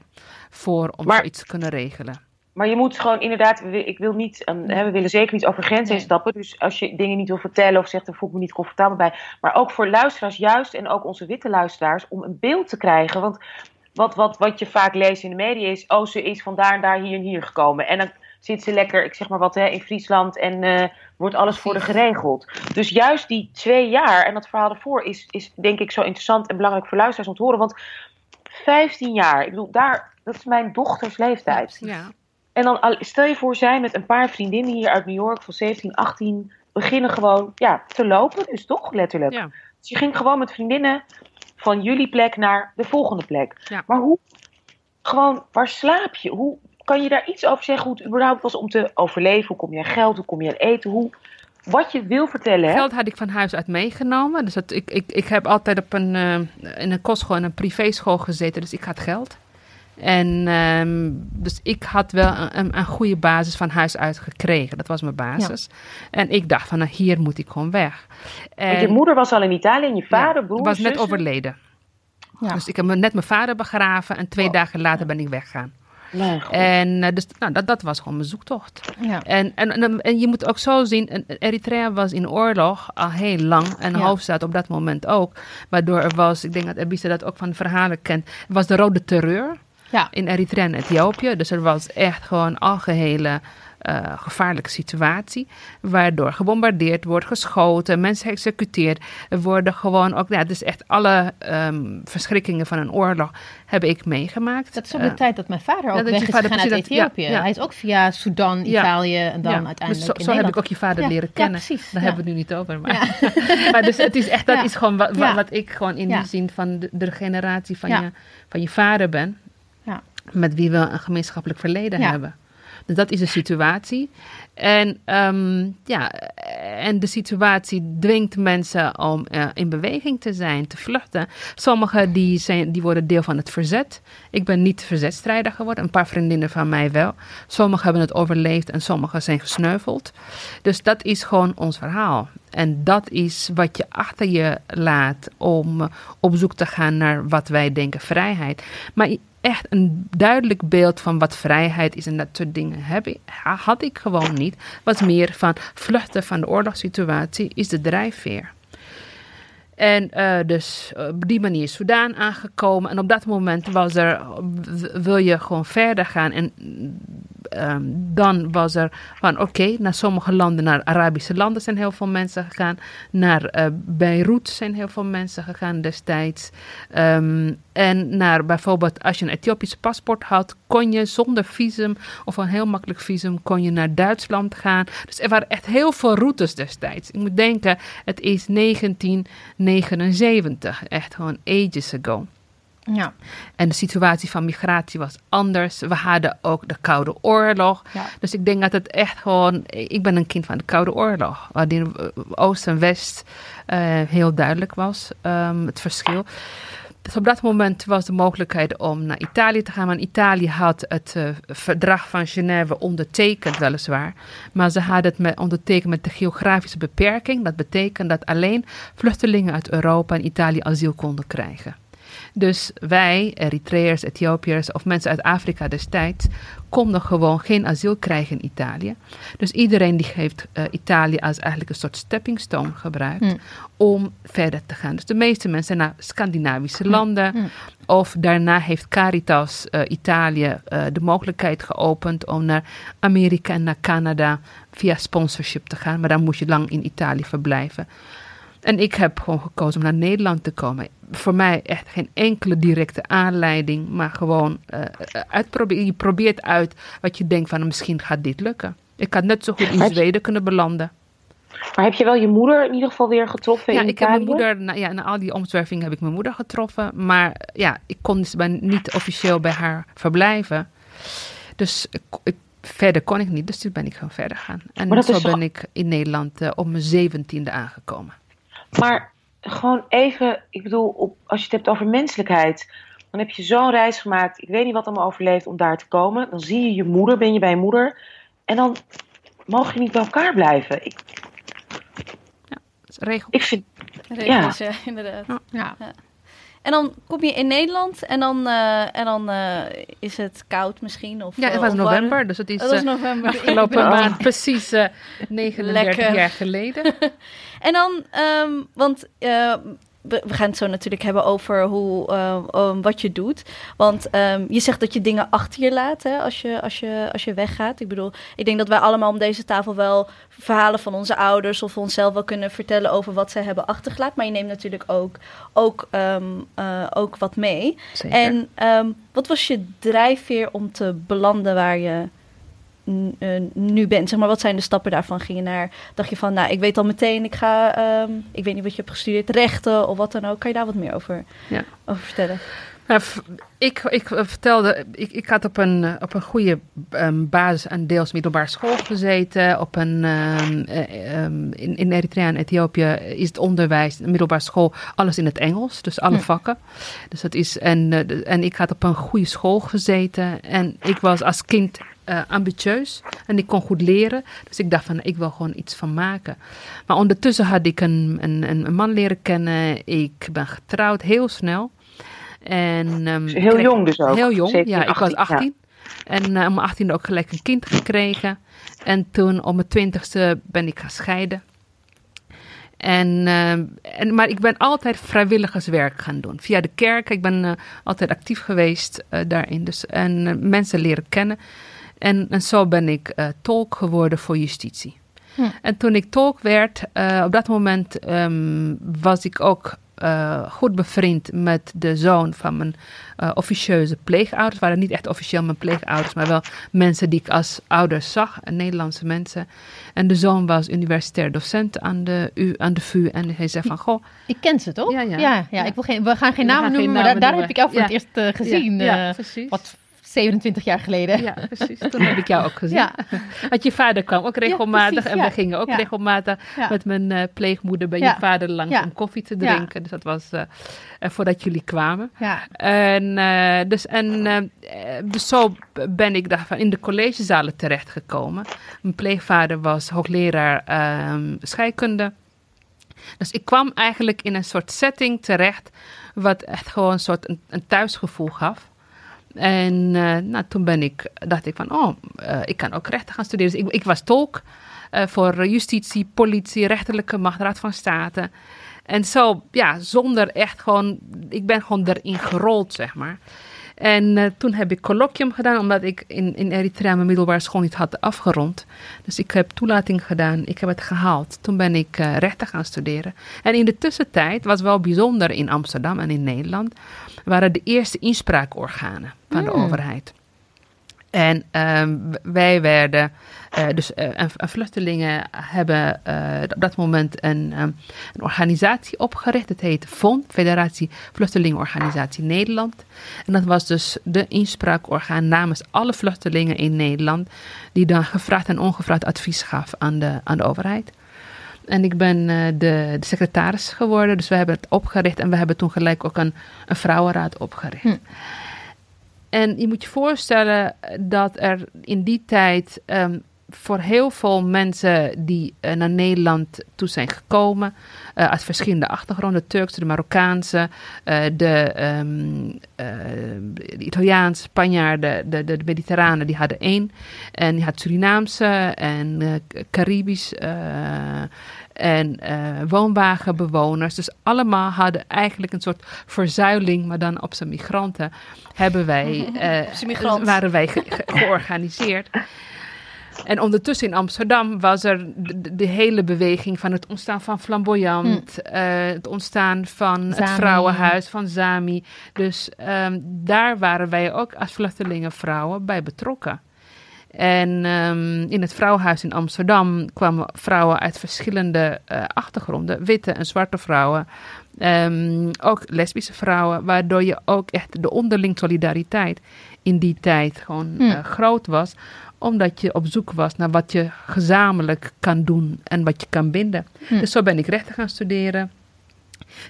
voor om maar, zoiets te kunnen regelen. Maar je moet gewoon inderdaad, ik wil niet, hè, we willen zeker niet over grenzen nee. stappen. Dus als je dingen niet wil vertellen of zegt, dan voel ik me niet comfortabel bij. Maar ook voor luisteraars juist en ook onze witte luisteraars om een beeld te krijgen. Want wat, wat, wat je vaak leest in de media is, oh ze is van daar en daar hier en hier gekomen. En dan zit ze lekker, ik zeg maar wat, hè, in Friesland en uh, wordt alles voor de geregeld. Dus juist die twee jaar en dat verhaal ervoor is, is denk ik zo interessant en belangrijk voor luisteraars om te horen. Want 15 jaar, ik bedoel, daar, dat is mijn dochters leeftijd. Ja. En dan stel je voor, zij met een paar vriendinnen hier uit New York van 17, 18 beginnen gewoon ja, te lopen. Dus toch letterlijk. Ja. Dus je ging gewoon met vriendinnen van jullie plek naar de volgende plek. Ja. Maar hoe, gewoon, waar slaap je? Hoe kan je daar iets over zeggen hoe het überhaupt was om te overleven? Hoe kom je aan geld? Hoe kom je aan eten? Hoe, wat je wil vertellen. Geld had ik van huis uit meegenomen. Dus dat, ik, ik, ik heb altijd op een, uh, in een kostschool en een privéschool gezeten. Dus ik had geld. En um, dus ik had wel een, een, goede basis van huis uit gekregen. Dat was mijn basis. En ik dacht van, nou, hier moet ik gewoon weg. En je moeder was al in Italië en je vader, ja, broer, was net overleden. Ja. Dus ik heb net mijn vader begraven en twee dagen later ben ik weggegaan. Nee, en uh, dus nou, dat, dat was gewoon mijn zoektocht. Ja. En, en, en, en, je moet ook zo zien, Eritrea was in oorlog al heel lang. En de ja. hoofdstad op dat moment ook. Waardoor er was, ik denk dat Ebisa dat ook van verhalen kent, was de rode terreur ja. in Eritrea en Ethiopië. Dus er was echt gewoon algehele uh, gevaarlijke situatie. Waardoor gebombardeerd wordt, geschoten, mensen geëxecuteerd. Er worden gewoon ook, ja, dus echt alle um, verschrikkingen van een oorlog heb ik meegemaakt. Dat is ook de uh, tijd dat mijn vader ook weg is gegaan uit Ethiopië. Ja, ja. Hij is ook via Sudan, Italië en dan uiteindelijk dus zo, zo heb ik ook je vader leren kennen. precies. Daar hebben we het nu niet over. Maar, [LAUGHS] maar dus het is echt, dat is gewoon wat, wat, ik gewoon in die zin van de, de generatie van, je, van je vader ben met wie we een gemeenschappelijk verleden ja. hebben. Dus dat is de situatie. En, um, ja, en de situatie dwingt mensen om uh, in beweging te zijn, te vluchten. Sommigen die zijn, die worden deel van het verzet. Ik ben niet verzetstrijder geworden, een paar vriendinnen van mij wel. Sommigen hebben het overleefd en sommigen zijn gesneuveld. Dus dat is gewoon ons verhaal. En dat is wat je achter je laat om op zoek te gaan naar wat wij denken vrijheid. Maar echt een duidelijk beeld van wat vrijheid is en dat soort dingen heb had ik gewoon niet. Was meer van vluchten van de oorlogssituatie is de drijfveer. En uh, dus op die manier is Soudaan aangekomen. En op dat moment was er, wil je gewoon verder gaan. En ehm, dan was er van oké, naar sommige landen, naar Arabische landen zijn heel veel mensen gegaan. Naar uh, Beirut zijn heel veel mensen gegaan destijds. Ehm, en naar bijvoorbeeld, als je een Ethiopisch paspoort had, kon je zonder visum of een heel makkelijk visum, kon je naar Duitsland gaan. Dus er waren echt heel veel routes destijds. Ik moet denken, het is 1979, echt gewoon ages ago. Ja. En de situatie van migratie was anders. We hadden ook de Koude Oorlog. Ja. Dus ik denk dat het echt gewoon. Ik ben een kind van de Koude Oorlog. Waarin Oost en West uh, heel duidelijk was um, het verschil. Dus op dat moment was de mogelijkheid om naar Italië te gaan. Maar Italië had het uh, verdrag van Genève ondertekend, weliswaar. Maar ze hadden het met, ondertekend met de geografische beperking. Dat betekent dat alleen vluchtelingen uit Europa en Italië asiel konden krijgen. Dus wij, Eritreërs, Ethiopiërs of mensen uit Afrika destijds, konden gewoon geen asiel krijgen in Italië. Dus iedereen die heeft uh, Italië als eigenlijk een soort stepping stone gebruikt Mm. om verder te gaan. Dus de meeste mensen naar Scandinavische landen. Mm. Of daarna heeft Caritas uh, Italië uh, de mogelijkheid geopend om naar Amerika en naar Canada via sponsorship te gaan. Maar dan moest je lang in Italië verblijven. En ik heb gewoon gekozen om naar Nederland te komen. Voor mij echt geen enkele directe aanleiding, maar gewoon uh, uitproberen. Je probeert uit wat je denkt van misschien gaat dit lukken. Ik had net zo goed in Zweden kunnen belanden. Maar heb je wel je moeder in ieder geval weer getroffen ja, in ik heb mijn moeder, na, ja, na al die omzwervingen heb ik mijn moeder getroffen. Maar ja, ik kon dus bij, niet officieel bij haar verblijven. Dus ik, ik, verder kon ik niet, dus toen ben ik gewoon verder gaan. En zo ben ik in Nederland uh, op mijn zeventiende aangekomen. Maar gewoon even, ik bedoel, op, als je het hebt over menselijkheid, dan heb je zo'n reis gemaakt. Ik weet niet wat allemaal overleeft om daar te komen. Dan zie je je moeder, ben je bij je moeder. En dan mogen je niet bij elkaar blijven. Ik, ja, dat is regel. Ik vind. Regels, ja, ja [LAUGHS] inderdaad. Ja. ja. En dan kom je in Nederland en dan, uh, en dan uh, is het koud misschien. Of, ja, het was uh, november, warm. dus het is was november. afgelopen maand precies [LAUGHS] 39 Lekker. jaar geleden. [LAUGHS] en dan, um, want we, gaan het zo natuurlijk hebben over hoe, um, wat je doet. Want um, je zegt dat je dingen achter je laat hè, als, je, als, je, als je weggaat. Ik bedoel, ik denk dat wij allemaal om deze tafel wel verhalen van onze ouders of onszelf wel kunnen vertellen over wat zij hebben achtergelaten. Maar je neemt natuurlijk ook, ook, um, uh, ook wat mee. Zeker. En um, wat was je drijfveer om te belanden waar je nu bent? Zeg maar, wat zijn de stappen daarvan? Ging je naar, dacht je van, nou, ik weet al meteen, ik ga, um, ik weet niet wat je hebt gestudeerd, rechten of wat dan ook. Kan je daar wat meer over, ja. over vertellen? Nou, ik, ik vertelde, ik, ik had op een, op een goede um, basis aan deels middelbare school gezeten. Op een, um, um, in, in Eritrea en Ethiopië is het onderwijs, middelbare school, alles in het Engels. Dus alle Hm. vakken. Dus dat is, en, en ik had op een goede school gezeten. En ik was als kind uh, ambitieus en ik kon goed leren. Dus ik dacht van, ik wil gewoon iets van maken. Maar ondertussen had ik een, een, een man leren kennen. Ik ben getrouwd heel snel. En, um, heel kreeg, jong dus ook? Heel jong, 17, ja. Ik was 18. Ja. En uh, om mijn 18e ook gelijk een kind gekregen. En toen om mijn 20ste ben ik gaan scheiden. En, uh, en, maar ik ben altijd vrijwilligerswerk gaan doen. Via de kerk. Ik ben uh, altijd actief geweest daarin. Dus, en mensen leren kennen. En, en zo ben ik tolk geworden voor justitie. Hm. En toen ik tolk werd, op dat moment um, was ik ook uh, goed bevriend met de zoon van mijn uh, officieuze pleegouders. waren niet echt officieel mijn pleegouders, maar wel mensen die ik als ouders zag, Nederlandse mensen. En de zoon was universitair docent aan de, U, aan de VU. En hij zei van, goh... Ik ken ze, toch? Ja, ja. ja, ja. Ik wil geen, we gaan geen namen noemen, maar daar, daar heb ik jou voor het eerst uh, gezien. Ja, precies. Wat 27 jaar geleden. Ja, precies. Toen heb ik jou ook gezien. Ja. Want je vader kwam ook regelmatig. Ja, precies, en we gingen ook regelmatig met mijn uh, pleegmoeder bij je vader langs om koffie te drinken. Dus dat was uh, voordat jullie kwamen. Ja. En, dus, en dus zo ben ik daar in de collegezalen terechtgekomen. Mijn pleegvader was hoogleraar um, scheikunde. Dus ik kwam eigenlijk in een soort setting terecht, wat echt gewoon een soort een, een thuisgevoel gaf. En uh, nou, toen ben ik, dacht ik van, oh, uh, ik kan ook rechten gaan studeren. Dus ik, ik was tolk uh, voor justitie, politie, rechterlijke macht, raad van state. En zo, ja, zonder echt gewoon, ik ben gewoon erin gerold, zeg maar. En uh, toen heb ik colloquium gedaan, omdat ik in, in Eritrea mijn middelbare school niet had afgerond. Dus ik heb toelating gedaan, ik heb het gehaald. Toen ben ik uh, rechten gaan studeren. En in de tussentijd was wel bijzonder in Amsterdam en in Nederland, waren de eerste inspraakorganen van de overheid. En um, wij werden, uh, dus uh, vluchtelingen hebben uh, op dat moment een, um, een, organisatie opgericht. Het heet FON, Federatie Vluchtelingenorganisatie Nederland. En dat was dus de inspraakorgaan namens alle vluchtelingen in Nederland, die dan gevraagd en ongevraagd advies gaf aan de, aan de overheid. En ik ben de, de, secretaris geworden, dus we hebben het opgericht en we hebben toen gelijk ook een, een vrouwenraad opgericht. Hm. En je moet je voorstellen dat er in die tijd um, voor heel veel mensen die uh, naar Nederland toe zijn gekomen, uh, uit verschillende achtergronden, de Turkse, de Marokkaanse, de, um, de Italiaanse, Spanjaarden, de, de, de die hadden één. En je had Surinaamse en Caribisch en woonwagenbewoners. Dus allemaal hadden eigenlijk een soort verzuiling, maar dan op zijn migranten, hebben wij, [LAUGHS] waren wij ge georganiseerd. En ondertussen in Amsterdam was er de, de hele beweging van het ontstaan van Flamboyant, hm. uh, het ontstaan van Zami. het Vrouwenhuis, van Zami. Dus um, daar waren wij ook als vluchtelingenvrouwen bij betrokken. En um, in het Vrouwenhuis in Amsterdam kwamen vrouwen uit verschillende uh, achtergronden, witte en zwarte vrouwen. Um, ook lesbische vrouwen, waardoor je ook echt de onderling solidariteit in die tijd gewoon hm. uh, groot was omdat je op zoek was naar wat je gezamenlijk kan doen en wat je kan binden. Hm. Dus zo ben ik rechten gaan studeren.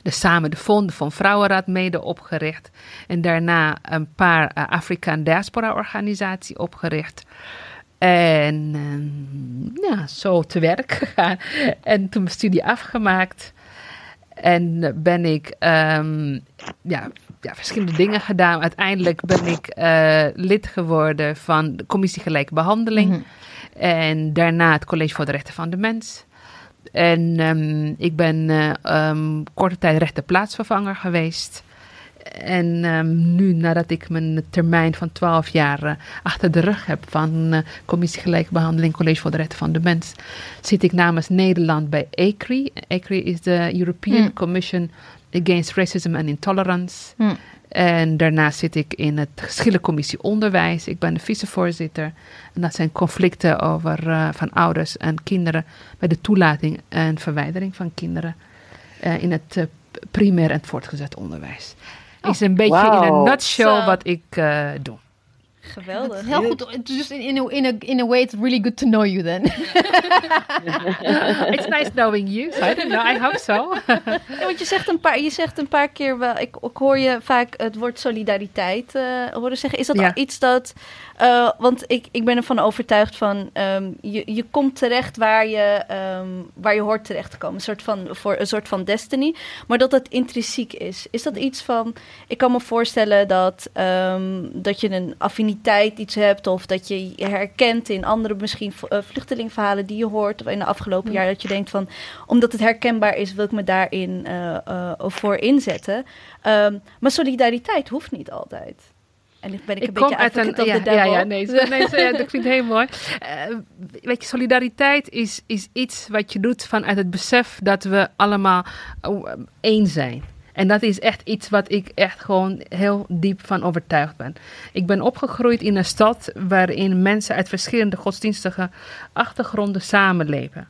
Dus samen de Fond van Vrouwenraad mede opgericht. En daarna een paar uh, Afrikaan diaspora organisatie opgericht. En uh, ja, zo te werk gegaan. [LAUGHS] En toen mijn studie afgemaakt. En ben ik um, ja, ja, verschillende dingen gedaan. Uiteindelijk ben ik uh, lid geworden van de Commissie Gelijke Behandeling. Mm -hmm. En daarna het College voor de Rechten van de Mens. En um, ik ben uh, um, korte tijd rechterplaatsvervanger geweest. En um, nu, nadat ik mijn termijn van 12 jaar uh, achter de rug heb van uh, Commissie Gelijke Behandeling, College voor de Rechten van de Mens, zit ik namens Nederland bij ECRI. ECRI is de European mm. Commission Against Racism and Intolerance. Hm. En daarnaast zit ik in het geschillencommissie onderwijs. Ik ben de vicevoorzitter. En dat zijn conflicten over, uh, van ouders en kinderen bij de toelating en verwijdering van kinderen uh, in het uh, primair en voortgezet onderwijs. Oh, is een beetje wow. in een nutshell so. wat ik doe. Geweldig. Heel goed. Dus in, in, a, in, a, in a way, it's really good to know you then. [LAUGHS] it's nice knowing you. So I don't know. I hope so. [LAUGHS] ja, want je zegt, een paar, je zegt een paar keer wel... Ik, ik hoor je vaak het woord solidariteit uh, horen zeggen. Is dat ja. iets dat... Uh, want ik, ik ben ervan overtuigd van... Um, je, je komt terecht waar je, um, waar je hoort terecht te komen. Een soort, van, voor, een soort van destiny. Maar dat dat intrinsiek is. Is dat iets van... Ik kan me voorstellen dat, um, dat je een affiniteit tijd iets hebt of dat je je herkent in andere misschien uh, vluchtelingverhalen die je hoort of in de afgelopen jaar dat je denkt van omdat het herkenbaar is wil ik me daarin uh, uh, voor inzetten. Um, maar solidariteit hoeft niet altijd. En ik ben ik, ik een beetje uit een, ja, ja, ja, nee, nee ja, dat ik heel mooi. Uh, weet je, solidariteit is, is iets wat je doet vanuit het besef dat we allemaal één zijn. En dat is echt iets wat ik echt gewoon heel diep van overtuigd ben. Ik ben opgegroeid in een stad waarin mensen uit verschillende godsdienstige achtergronden samenleven.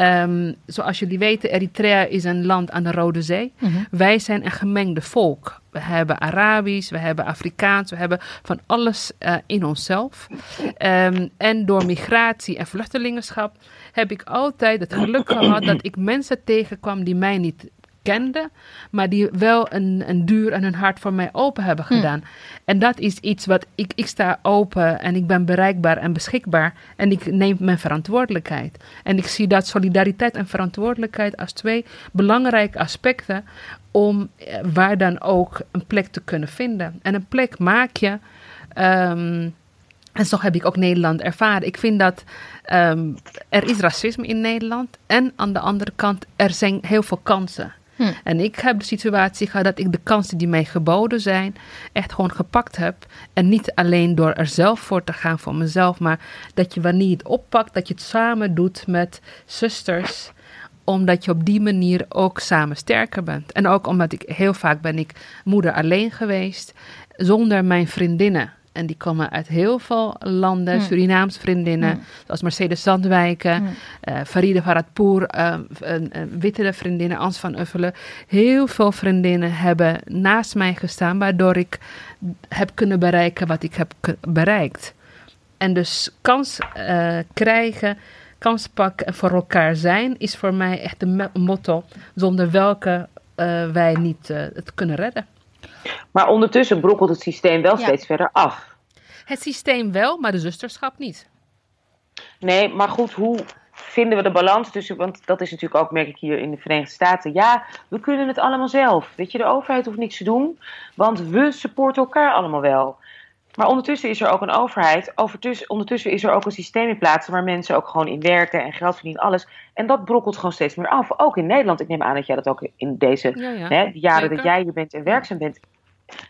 Um, zoals jullie weten, Eritrea is een land aan de Rode Zee. -hmm. Wij zijn een gemengde volk. We hebben Arabisch, we hebben Afrikaans, we hebben van alles uh, in onszelf. Um, en door migratie en vluchtelingenschap heb ik altijd het geluk gehad dat ik mensen tegenkwam die mij niet kende, maar die wel een, een duur en een hart voor mij open hebben hm. gedaan. En dat is iets wat ik, ik sta open en ik ben bereikbaar en beschikbaar en ik neem mijn verantwoordelijkheid. En ik zie dat solidariteit en verantwoordelijkheid als twee belangrijke aspecten om eh, waar dan ook een plek te kunnen vinden. En een plek maak je. Um, en zo heb ik ook Nederland ervaren. Ik vind dat um, er is racisme in Nederland. En aan de andere kant, er zijn heel veel kansen. Hm. En ik heb de situatie gehad dat ik de kansen die mij geboden zijn, echt gewoon gepakt heb. En niet alleen door er zelf voor te gaan voor mezelf, maar dat je wanneer je het oppakt, dat je het samen doet met zusters omdat je op die manier ook samen sterker bent. En ook omdat ik heel vaak ben ik moeder alleen geweest, zonder mijn vriendinnen. En die komen uit heel veel landen, mm. Surinaamse vriendinnen, mm. zoals Mercedes Zandwijken, mm. uh, Faride Faradpour, uh, witte vriendinnen, Ans van Uffelen. Heel veel vriendinnen hebben naast mij gestaan, waardoor ik heb kunnen bereiken wat ik heb bereikt. En dus kans uh, krijgen, kans pakken en voor elkaar zijn, is voor mij echt een motto, zonder welke wij niet het kunnen redden. Maar ondertussen brokkelt het systeem wel steeds verder af. Het systeem wel, maar de zusterschap niet. Nee, maar goed, hoe vinden we de balans tussen. Want dat is natuurlijk ook, merk ik hier in de Verenigde Staten. Ja, we kunnen het allemaal zelf. Weet je, de overheid hoeft niks te doen, want we supporten elkaar allemaal wel. Maar ondertussen is er ook een overheid. Ondertussen is er ook een systeem in plaats waar mensen ook gewoon in werken en geld verdienen, alles. En dat brokkelt gewoon steeds meer af. Ook in Nederland. Ik neem aan dat jij dat ook in deze Hè, jaren dat jij hier bent en werkzaam bent,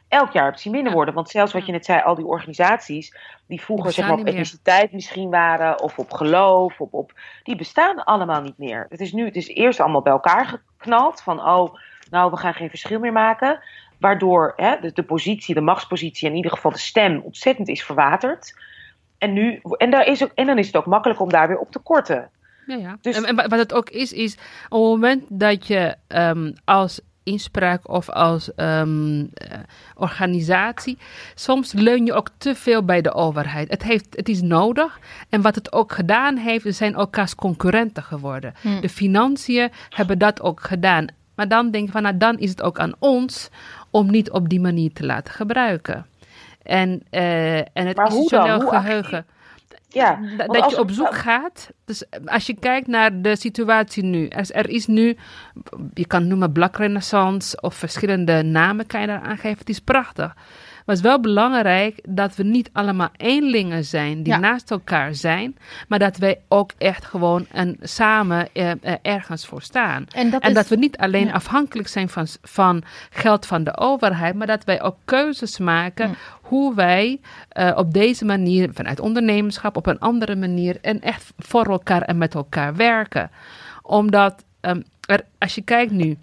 elk jaar hebt zien minder worden. Want zelfs wat je net zei, al die organisaties die vroeger zeg maar, op etniciteit misschien waren, of op geloof, op, op, die bestaan allemaal niet meer. Het is nu, het is eerst allemaal bij elkaar geknald van, oh, nou, we gaan geen verschil meer maken. Waardoor hè, de, de positie, de machtspositie, en in ieder geval de stem ontzettend is verwaterd. En, nu, en, daar is ook, en dan is het ook makkelijk om daar weer op te korten. Ja, ja. Dus, en, wat het ook is, is op het moment dat je um, als inspraak of als ehm, eh, organisatie. Soms leun je ook te veel bij de overheid. Het, heeft, het is nodig. En wat het ook gedaan heeft, we zijn elkaars concurrenten geworden. Hmm. De financiën hebben dat ook gedaan. Maar dan denk je van, nou dan is het ook aan ons om niet op die manier te laten gebruiken. En, uh, en het institutioneel geheugen. Ja, dat je op zoek gaat. Dus als je kijkt naar de situatie nu. Er, er is nu, je kan het noemen Black Renaissance of verschillende namen kan je daar aangeven. Het is prachtig. Maar het is wel belangrijk dat we niet allemaal eenlingen zijn die naast elkaar zijn, maar dat wij ook echt gewoon en samen eh, eh, ergens voor staan. En dat, en dat we niet alleen afhankelijk zijn van, van geld van de overheid, maar dat wij ook keuzes maken hoe wij uh, op deze manier, vanuit ondernemerschap, op een andere manier en echt voor elkaar en met elkaar werken. Omdat um, er, als je kijkt nu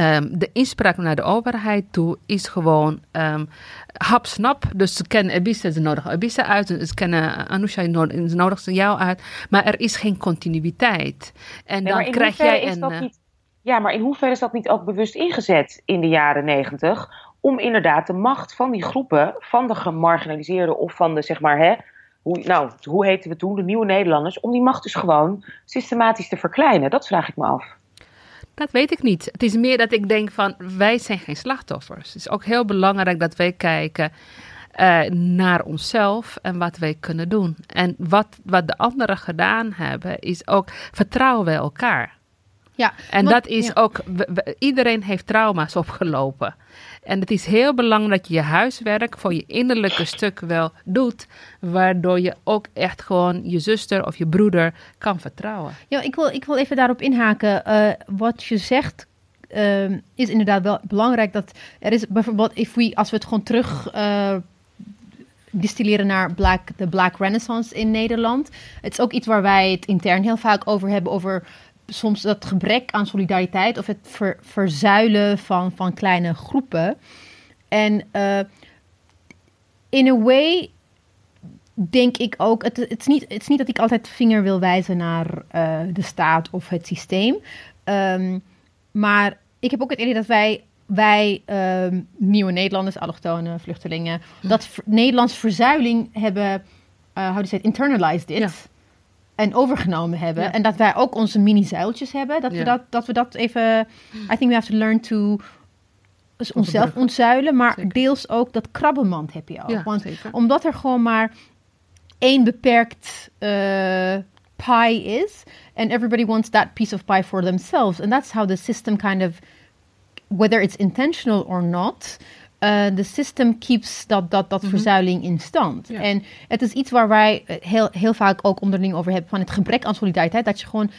Um, de inspraak naar de overheid toe is gewoon um, hapsnap. Dus ze kennen Ebisa, ze nodigen Ebisa uit. Ze kennen Anusha, ze nodigen jou uit. Maar er is geen continuïteit. En dan krijg jij een... Niet, ja, maar in hoeverre is dat niet ook bewust ingezet in de jaren negentig... om inderdaad de macht van die groepen, van de gemarginaliseerden... of van de, zeg maar, hè, hoe, nou, hoe heten we toen, de nieuwe Nederlanders... om die macht dus gewoon systematisch te verkleinen? Dat vraag ik me af. Dat weet ik niet. Het is meer dat ik denk van wij zijn geen slachtoffers. Het is ook heel belangrijk dat wij kijken uh, naar onszelf en wat wij kunnen doen. En wat, wat de anderen gedaan hebben, is ook vertrouwen bij elkaar. Ja, en dat is ook, iedereen heeft trauma's opgelopen. En het is heel belangrijk dat je je huiswerk voor je innerlijke stuk wel doet, waardoor je ook echt gewoon je zuster of je broeder kan vertrouwen. Ja, ik wil, ik wil even daarop inhaken. Uh, wat je zegt uh, is inderdaad wel belangrijk. Dat er is bijvoorbeeld, if we, als we het gewoon terug uh, distilleren naar de Black Renaissance in Nederland. Het is ook iets waar wij het intern heel vaak over hebben, over soms dat gebrek aan solidariteit of het verzuilen van, van kleine groepen. En uh, in a way denk ik ook, het, het, is niet, het is niet dat ik altijd vinger wil wijzen naar uh, de staat of het systeem. Um, maar ik heb ook het idee dat wij, wij um, nieuwe Nederlanders, allochtonen, vluchtelingen, hm. dat Nederlands verzuiling hebben, uh, do you internalized it. Ja en overgenomen hebben. En dat wij ook onze mini-zuiltjes hebben. Dat, we dat, dat we dat even. I think we have to learn to onszelf ontzuilen. Maar deels ook dat krabbenmand heb je ook. Want omdat er gewoon maar één beperkt uh, pie is. And everybody wants that piece of pie for themselves. And that's how the system kind of. Whether it's intentional or not uh, de system keeps dat, dat, dat mhm. verzuiling in stand. En het is iets waar wij heel, heel vaak ook onderling over hebben van het gebrek aan solidariteit. Dat je gewoon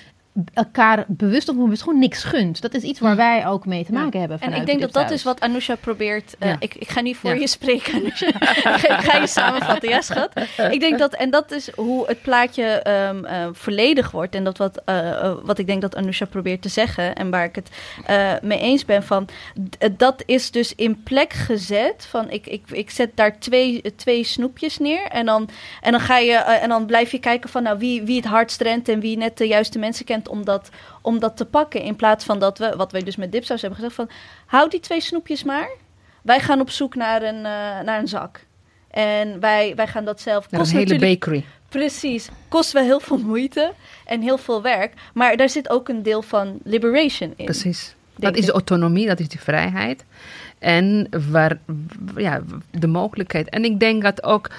elkaar bewust of onbewust gewoon niks gunt. Dat is iets waar wij ook mee te maken hebben. En ik denk dat dat is wat Anousha probeert. eh, Ja. ik, ik ga nu voor Ja. je spreken, Anousha. [LAUGHS] ik ga je samenvatten, ja, schat. Ik denk dat, en dat is hoe het plaatje ehm, eh, volledig wordt. En dat wat, eh, wat ik denk dat Anousha probeert te zeggen. En waar ik het eh, mee eens ben van. dat is dus in plek gezet. Van ik, ik, ik zet daar twee, twee snoepjes neer. En dan, en dan ga je en dan blijf je kijken van nou, wie, wie het hardst rent en wie net de juiste mensen kent om dat, om dat te pakken. In plaats van dat we, wat wij dus met dipsaus hebben gezegd, van houd die twee snoepjes maar. Wij gaan op zoek naar een, eh, naar een zak. En wij, wij gaan dat zelf. Naar een hele bakery. Precies. Kost wel heel veel moeite en heel veel werk. Maar daar zit ook een deel van liberation in. Precies. Dat is ik. autonomie, dat is die vrijheid. En waar, ja, de mogelijkheid. En ik denk dat ook.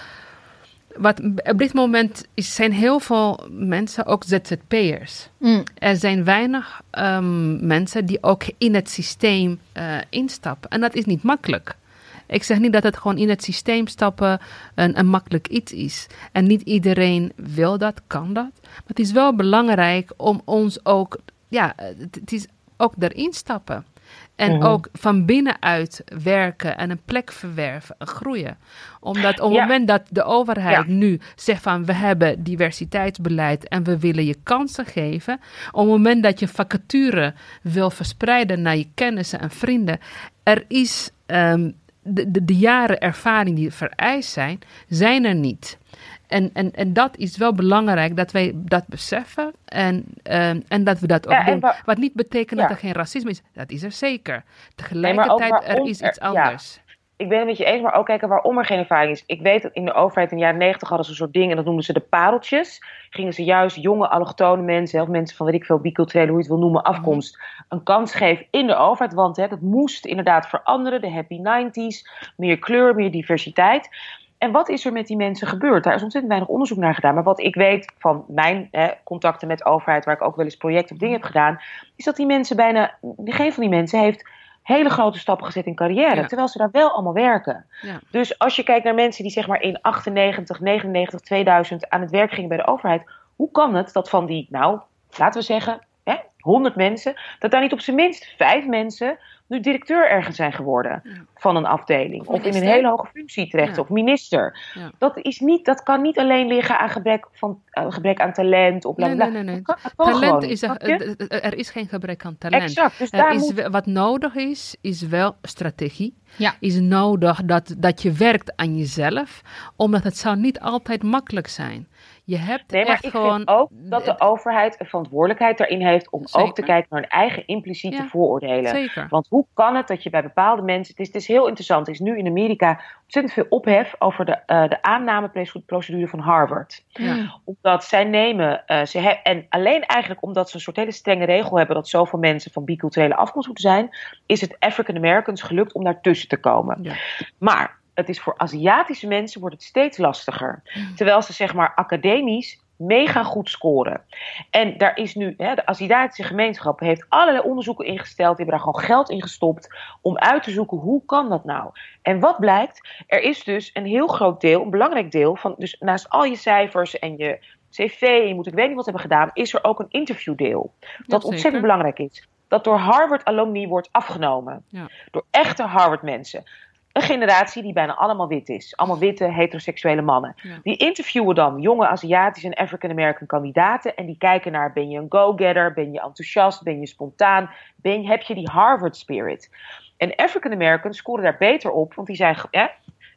Wat op dit moment is, zijn heel veel mensen ook ZZP'ers. Mm. Er zijn weinig ehm, mensen die ook in het systeem eh, instappen. En dat is niet makkelijk. Ik zeg niet dat het gewoon in het systeem stappen een, een makkelijk iets is. En niet iedereen wil dat, kan dat. Maar het is wel belangrijk om ons ook, ja, het, het is ook erin stappen. En Mhm. ook van binnenuit werken en een plek verwerven en groeien. Omdat op het Ja. moment dat de overheid Ja. nu zegt van we hebben diversiteitsbeleid en we willen je kansen geven. Op het moment dat je vacature wil verspreiden naar je kennissen en vrienden. Er is ehm, de, de, de jaren ervaring die vereist zijn, zijn er niet. En, en, en dat is wel belangrijk dat wij dat beseffen en, ehm, en dat we dat ook Ja, doen. wa- Wat niet betekent Ja. dat er geen racisme is. Dat is er zeker. Tegelijkertijd, er waarom is er- iets ja. anders. Ik ben het met je eens, maar ook kijken waarom er geen ervaring is. Ik weet dat in de overheid in de jaren negentig hadden ze een soort ding en dat noemden ze de pareltjes. Gingen ze juist jonge allochtone mensen, of mensen van weet ik veel, biculturele, hoe je het wil noemen, afkomst, een kans geven in de overheid. Want hè, dat moest inderdaad veranderen, de happy 90s, meer kleur, meer diversiteit. En wat is er met die mensen gebeurd? Daar is ontzettend weinig onderzoek naar gedaan. Maar wat ik weet van mijn hè, contacten met de overheid, waar ik ook wel eens projecten of dingen heb gedaan, is dat die mensen bijna, geen van die mensen heeft hele grote stappen gezet in carrière. Ja. Terwijl ze daar wel allemaal werken. Ja. Dus als je kijkt naar mensen die zeg maar in 98, 99, 2000 aan het werk gingen bij de overheid. Hoe kan het dat van die, nou, laten we zeggen, hè, 100 mensen, dat daar niet op zijn minst vijf mensen nu directeur ergens zijn geworden Ja. van een afdeling. Of in een hele hoge functie terecht, Ja. of minister. Ja. Dat, is niet, dat kan niet alleen liggen aan gebrek, van, gebrek aan talent. Of bla, Nee, bla, nee, nee, nee. Dat kan, dat kan gewoon Talent is er, eh, eh, er is geen gebrek aan talent. Exact, dus daar is, moet... wat nodig is, is wel strategie. Ja. Is nodig dat, dat je werkt aan jezelf, omdat het zou niet altijd makkelijk zijn. Je hebt Nee, maar echt ik gewoon... vind ook dat de overheid een verantwoordelijkheid daarin heeft om ook te kijken naar hun eigen impliciete Ja, vooroordelen. Zeker. Want hoe kan het dat je bij bepaalde mensen. Het is, het is heel interessant. Er is nu in Amerika ontzettend veel ophef over de, eh de aannameprocedure van Harvard. Ja. Omdat zij nemen. eh, ze he- en alleen eigenlijk omdat ze een soort hele strenge regel hebben. dat zoveel mensen van biculturele afkomst moeten zijn. is het African Americans gelukt om daartussen te komen. Ja. Maar het is voor Aziatische mensen wordt het steeds lastiger. Terwijl ze zeg maar academisch mega goed scoren. En daar is nu, hè, de Aziatische gemeenschap heeft allerlei onderzoeken ingesteld. Die hebben daar gewoon geld in gestopt om uit te zoeken hoe kan dat nou. En wat blijkt? Er is dus een heel groot deel, een belangrijk deel van, dus naast al je cijfers en je cv, je moet ik weet niet wat hebben gedaan, is er ook een interviewdeel. Dat zeker. ontzettend belangrijk is. Dat door Harvard alumni wordt afgenomen. Ja. Door echte Harvard mensen. Een generatie die bijna allemaal wit is. Allemaal witte, heteroseksuele mannen. Ja. Die interviewen dan jonge Aziatische en African-American kandidaten. En die kijken naar, ben je een go-getter? Ben je enthousiast? Ben je spontaan? Ben, heb je die Harvard spirit? En African-Americans scoren daar beter op. Want die zijn, hè,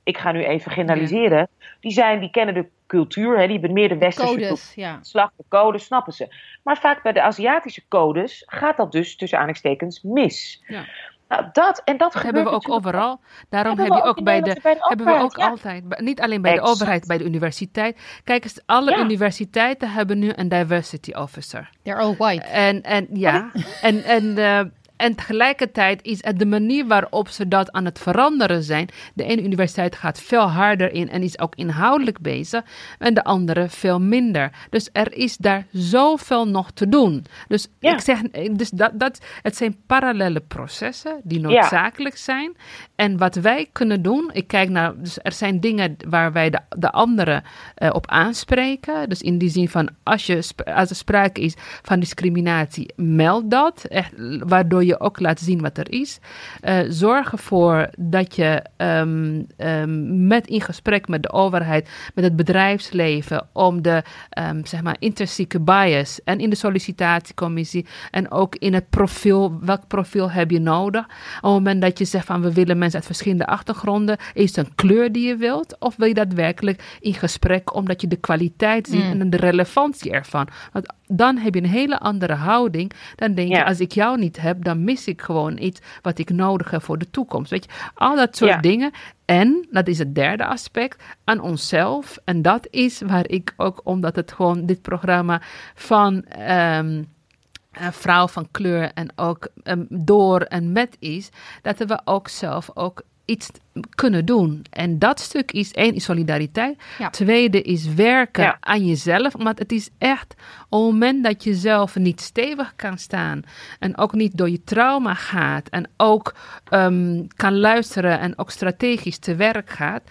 ik ga nu even generaliseren. Die, zijn, die kennen de cultuur. Hè, die hebben meer de westerse Codes, ja. slag, de code, snappen ze. Maar vaak bij de Aziatische codes gaat dat dus tussen aanhalingstekens mis. Ja. Nou, dat en dat Dat gebeurt hebben we ook overal. Daarom Hebben heb we je ook bij de, Nederland bij de hebben we ook ja. altijd. Niet alleen bij de overheid, bij de universiteit. Kijk eens, alle Ja. universiteiten hebben nu een diversity officer. They're all white. En, en ja, [LAUGHS] en, en, eh, en tegelijkertijd is het de manier waarop ze dat aan het veranderen zijn. De ene universiteit gaat veel harder in en is ook inhoudelijk bezig. En de andere veel minder. Dus er is daar zoveel nog te doen. Dus ik zeg, dus dat, dat, het zijn parallele processen die noodzakelijk zijn. En wat wij kunnen doen, ik kijk naar, dus er zijn dingen waar wij de, de anderen uh, op aanspreken. Dus in die zin van, als, je, als er sprake is van discriminatie, meld dat. Echt, waardoor je ook laat zien wat er is. Uh, zorg ervoor dat je um, um, met in gesprek met de overheid, met het bedrijfsleven, om de um, zeg maar intrinsieke bias en in de sollicitatiecommissie en ook in het profiel, welk profiel heb je nodig? Op het moment dat je zegt van we willen mensen uit verschillende achtergronden, is het een kleur die je wilt? Of wil je daadwerkelijk in gesprek omdat je de kwaliteit ziet mm. en de relevantie ervan? Want dan heb je een hele andere houding. Dan denk je, als ik jou niet heb, dan mis ik gewoon iets wat ik nodig heb voor de toekomst. Weet je, al dat soort dingen. En, dat is het derde aspect, aan onszelf. En dat is waar ik ook, omdat het gewoon dit programma van um, vrouw van kleur en ook um, door en met is, dat we ook zelf ook iets kunnen doen. En dat stuk is één, is solidariteit. Tweede is werken aan jezelf. Want het is echt op het moment dat je zelf niet stevig kan staan. En ook niet door je trauma gaat. En ook um, kan luisteren en ook strategisch te werk gaat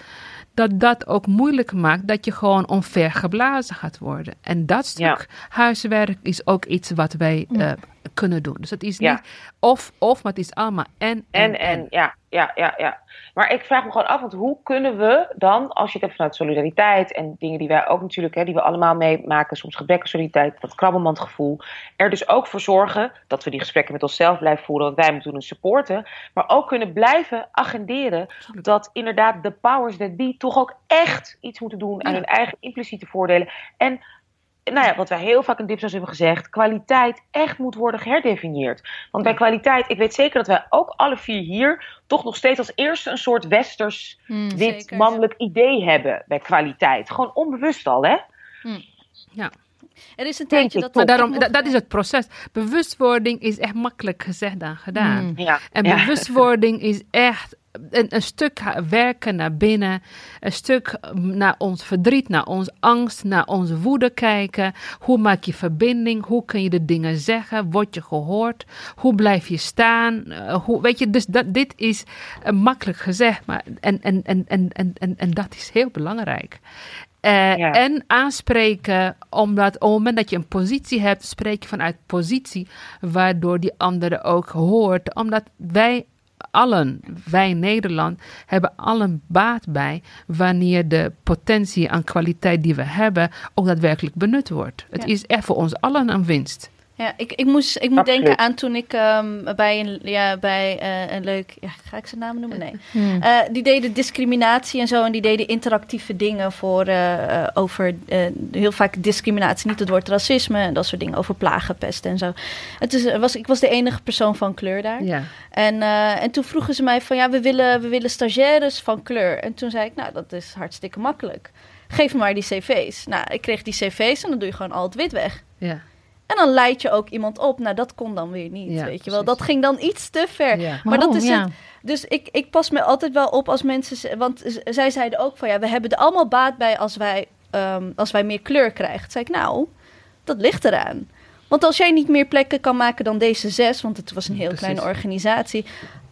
dat dat ook moeilijk maakt dat je gewoon onver geblazen gaat worden. En dat stuk huiswerk is ook iets wat wij uh, kunnen doen. Dus het is niet of, of, maar het is allemaal en, en, en. en. Ja, ja, ja, ja. Maar ik vraag me gewoon af, want hoe kunnen we dan, als je het hebt vanuit solidariteit en dingen die wij ook natuurlijk, hè, die we allemaal meemaken, soms gebrek aan solidariteit, dat krabbelmandgevoel, er dus ook voor zorgen dat we die gesprekken met onszelf blijven voeren, want wij moeten hun supporten, maar ook kunnen blijven agenderen dat inderdaad de powers that be toch ook echt iets moeten doen aan hun eigen impliciete voordelen. En nou ja, wat wij heel vaak in Dipsaus hebben gezegd, kwaliteit echt moet worden herdefinieerd. Want bij kwaliteit, ik weet zeker dat wij ook alle vier hier toch nog steeds als eerste een soort westers, hmm, wit, mannelijk idee hebben bij kwaliteit. Gewoon onbewust al, hè? Hmm. Ja. Er is een tijdje dat... Maar daarom, dat, is het proces. Bewustwording is echt makkelijk gezegd dan gedaan. Hmm. Ja. En bewustwording is echt een, een, stuk werken naar binnen, een stuk naar ons verdriet, naar onze angst, naar onze woede kijken. Hoe maak je verbinding? Hoe kun je de dingen zeggen? Word je gehoord? Hoe blijf je staan? Uh, hoe, weet je, dus dat, dit is uh, makkelijk gezegd, maar en, en, en, en, en, en, dat is heel belangrijk. Uh, ja. En aanspreken, omdat op het moment dat je een positie hebt, spreek je vanuit positie, waardoor die andere ook hoort. Omdat wij allen, wij in Nederland, hebben allen baat bij wanneer de potentie aan kwaliteit die we hebben ook daadwerkelijk benut wordt. Het is echt voor ons allen een winst. Ja, ik, ik, moest, ik moet denken aan toen ik um, bij, een, ja, bij uh, een leuk... Ja, ga ik zijn naam noemen? Nee. [LAUGHS] Hmm. Uh, die deden discriminatie en zo. En die deden interactieve dingen voor... Uh, over heel vaak discriminatie. Niet het woord racisme en dat soort dingen. Over plagenpest en zo. Het is, was, ik was de enige persoon van kleur daar. Ja. En, en toen vroegen ze mij van... Ja, we willen, we willen stagiaires van kleur. En toen zei ik... Nou, dat is hartstikke makkelijk. Geef me maar die cv's. Nou, ik kreeg die cv's en dan doe je gewoon al het wit weg. Ja. En dan leid je ook iemand op. Nou, dat kon dan weer niet, weet je wel. Dat ging dan iets te ver. Maar dat is het. Dus ik, ik pas me altijd wel op als mensen... Want zij zeiden ook van... Ja, we hebben er allemaal baat bij als wij, um, als wij meer kleur krijgen. Toen zei ik, nou, dat ligt eraan. Want als jij niet meer plekken kan maken dan deze zes... want het was een heel kleine organisatie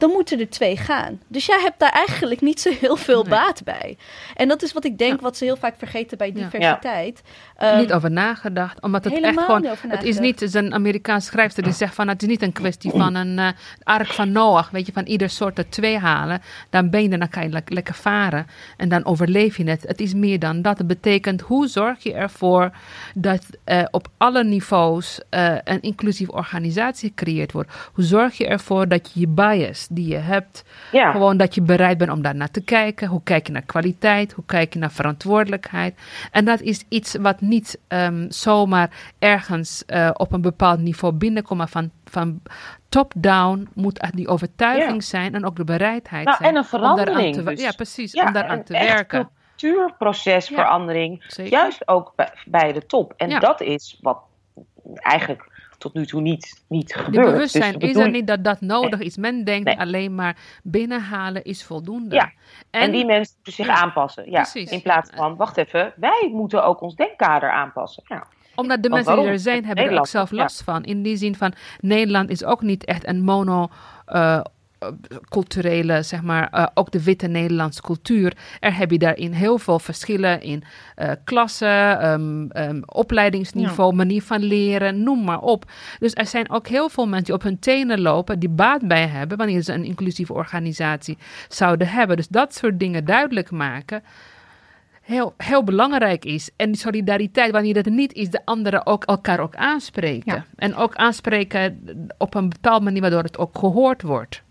dan moeten er twee gaan. Dus jij hebt daar eigenlijk niet zo heel veel baat bij. En dat is wat ik denk, wat ze heel vaak vergeten bij diversiteit. Ja. Um, niet over nagedacht, omdat het echt gewoon. Het is niet, een Amerikaans schrijfster die zegt van het is niet een kwestie van een uh, ark van Noach, weet je, van ieder soort er twee halen. Dan ben je er, dan kan je lekker varen en dan overleef je het. Het is meer dan dat. Het betekent hoe zorg je ervoor dat uh, op alle niveaus uh, een inclusief organisatie gecreëerd wordt. Hoe zorg je ervoor dat je je bias die je hebt. Gewoon dat je bereid bent om daar naar te kijken. Hoe kijk je naar kwaliteit? Hoe kijk je naar verantwoordelijkheid? En dat is iets wat niet um, zomaar ergens uh, op een bepaald niveau binnenkomt, maar van, van top-down moet die overtuiging zijn en ook de bereidheid nou, zijn. En een verandering. Om te, dus. Ja, precies. om daaraan te werken. Cultuurprocesverandering, ja, juist ook bij, bij, de top. En dat is wat eigenlijk tot nu toe niet, niet gebeurd. Dus bewustzijn is er niet dat dat nodig is. Men denkt Nee. alleen maar binnenhalen is voldoende. Ja, En, die mensen moeten zich Ja, aanpassen. Ja, precies. in plaats van, wacht even, wij moeten ook ons denkkader aanpassen. Ja. Omdat de Want mensen die er zijn, Het hebben er ook zelf ja. last van. In die zin van, Nederland is ook niet echt een mono... eh, eh, culturele, zeg maar, eh, ook de witte Nederlandse cultuur. Er heb je daarin heel veel verschillen in eh, klassen, ehm, ehm, opleidingsniveau, manier van leren, noem maar op. Dus er zijn ook heel veel mensen die op hun tenen lopen, die baat bij hebben wanneer ze een inclusieve organisatie zouden hebben. Dus dat soort dingen duidelijk maken heel, heel belangrijk is. En die solidariteit, wanneer dat niet is, de anderen ook elkaar ook aanspreken. Ja. En ook aanspreken op een bepaalde manier waardoor het ook gehoord wordt.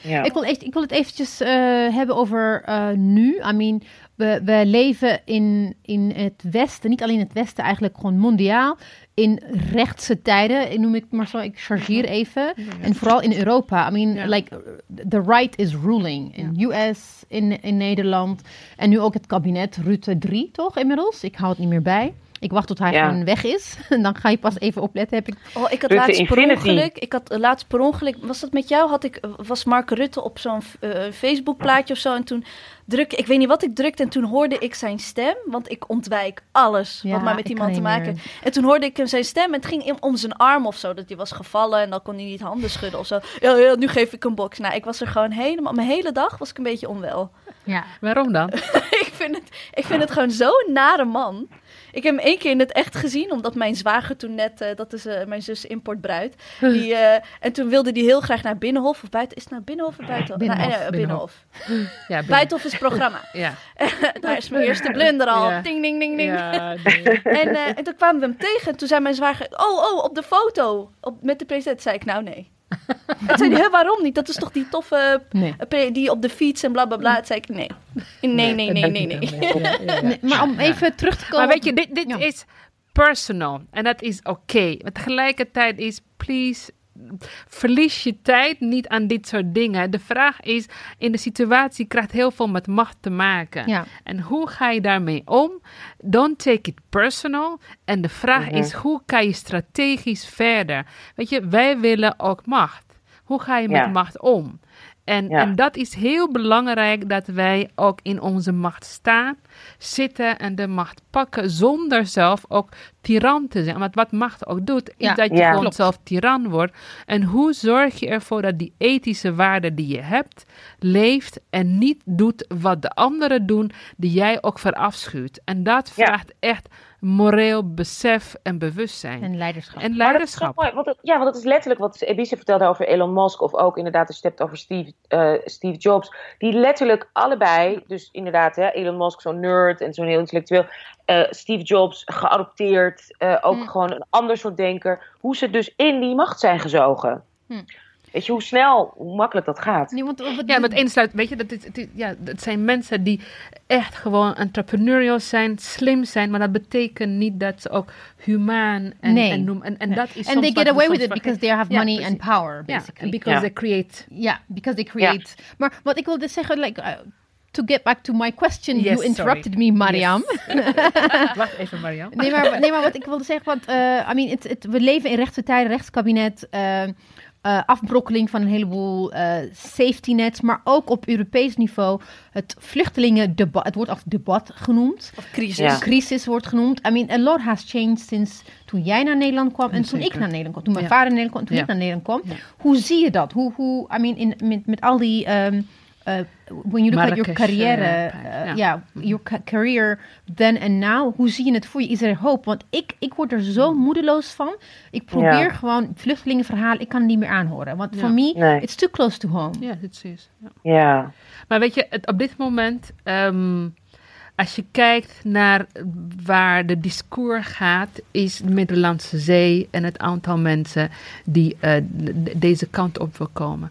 Ja. Ik, wil echt, ik wil het eventjes eh, hebben over eh, nu. I mean, we, we leven in, in het Westen, niet alleen het Westen, eigenlijk gewoon mondiaal. In rechtse tijden, ik noem ik maar zo, ik chargeer even. En vooral in Europa. I mean, Ja. like, the right is ruling. In US, in, in Nederland. En nu ook het kabinet Rutte 3, toch inmiddels? Ik hou het niet meer bij. Ik wacht tot hij Ja. gewoon weg is. [LAUGHS] En dan ga je pas even opletten. Heb ik Oh, ik had Rutte laatst per Infinity. ongeluk. Ik had laatst per ongeluk. Was dat met jou? Had ik, was Mark Rutte op zo'n eh, Facebook plaatje of zo. En toen druk ik weet niet wat ik drukte. En toen hoorde ik zijn stem. Want ik ontwijk alles Ja, wat maar met die man te maken. meer. En toen hoorde ik hem zijn stem. En het ging om- om zijn arm of zo. Dat hij was gevallen. En dan kon hij niet handen schudden of zo. Ja, ja, nu geef ik een box. Nou, ik was er gewoon helemaal. Mijn hele dag was ik een beetje onwel. ja, Waarom dan? [LAUGHS] ik vind het, ik vind het gewoon zo'n nare man. Ik heb hem één keer in het echt gezien, omdat mijn zwager toen net, eh, dat is eh, mijn zus importbruid, die, eh, en toen wilde hij heel graag naar Binnenhof of buiten. Is het nou Binnenhof of Buitenhof? Binnenhof, Nou, Binnenhof. Binnenhof. Ja, binnen- Buitenhof is programma. [LAUGHS] Ja. [LAUGHS] Daar is mijn eerste blunder al. Ja. Ding, ding, ding, ding. Ja, nee. [LAUGHS] En, en toen kwamen we hem tegen. En toen zei mijn zwager, oh, oh, op de foto op, met de president. Zei ik, nou nee. En toen zei hij, "Hè, waarom niet? Dat is toch die toffe, nee. eh, die op de fiets en bla, bla, bla. Toen zei ik, nee. Nee, nee, nee, nee, nee. Ja, [LAUGHS] ja, ja. Nee, Maar om even terug te komen... Maar weet je, dit, dit Ja. is personal. En dat is oké. Maar tegelijkertijd is, please, verlies je tijd niet aan dit soort dingen. De vraag is, in de situatie krijgt heel veel met macht te maken. Ja. En hoe ga je daarmee om? Don't take it personal. En de vraag Mhm. is, hoe kan je strategisch verder? Weet je, wij willen ook macht. Hoe ga je met Ja. macht om? En, Ja. en dat is heel belangrijk dat wij ook in onze macht staan, zitten en de macht pakken zonder zelf ook tiran te zijn. Want wat macht ook doet, is Ja, dat je Ja. gewoon klopt. zelf tiran wordt. En hoe zorg je ervoor dat die ethische waarden die je hebt, leeft en niet doet wat de anderen doen, die jij ook verafschuwt. En dat Ja. vraagt echt moreel besef en bewustzijn. En leiderschap. En Maar dat is zo leiderschap. mooi, want het- ja, want dat is letterlijk wat Ebisse vertelde over Elon Musk. Of ook inderdaad, als je het hebt over Steve, eh, Steve Jobs. Die letterlijk allebei, dus inderdaad, hè, Elon Musk zo'n nerd en zo'n heel intellectueel. eh, Steve Jobs geadopteerd, eh, ook Hm. gewoon een ander soort denker. Hoe ze dus in die macht zijn gezogen. Hm. Weet je hoe snel, hoe makkelijk dat gaat? Nee, want, wat- Ja, met één sluit, weet je, dat, is, het, is- ja, dat zijn mensen die echt gewoon entrepreneurial zijn, slim zijn, maar dat betekent niet dat ze ook humaan en, Nee. en noem. En, en Nee. dat is And they get away with it because they have Ja, money precies. and power, Ja, basically. because they create. Ja, because they create. Maar wat ik wilde zeggen, like, uh, to get back to my question, Yes, you sorry. interrupted me, Mariam. [LAUGHS] [LAUGHS] Wacht even, Marian. Nee, maar, nee, maar wat ik wilde zeggen, want eh, I mean, het, het, we leven in rechtse tijden, rechtskabinet, eh, eh, afbrokkeling van een heleboel eh, safety nets, maar ook op Europees niveau het vluchtelingendebat, het wordt als debat genoemd, Of crisis. Ja. crisis wordt genoemd. I mean, a lot has changed sinds toen jij naar Nederland kwam en toen ik naar Nederland kwam, toen mijn Ja. vader naar Nederland kwam, toen Ja. ik naar Nederland kwam. Ja. Hoe zie je dat? Hoe, hoe I mean, in, met, met al die ehm, uh, when you look at your Marrakesh, carrière, eh, uh, ja. ja, your ca- career then and now, hoe zie je het voor je? Is er hoop? Want ik, ik word er zo moedeloos van. Ik probeer Ja. gewoon vluchtelingenverhalen, ik kan het niet meer aanhoren. Want Ja. voor me, Nee. it's too close to home. Ja, is. Ja. Ja, Maar weet je, het, op dit moment, ehm, als je kijkt naar waar de discours gaat, is de Middellandse Zee en het aantal mensen die eh, deze kant op wil komen.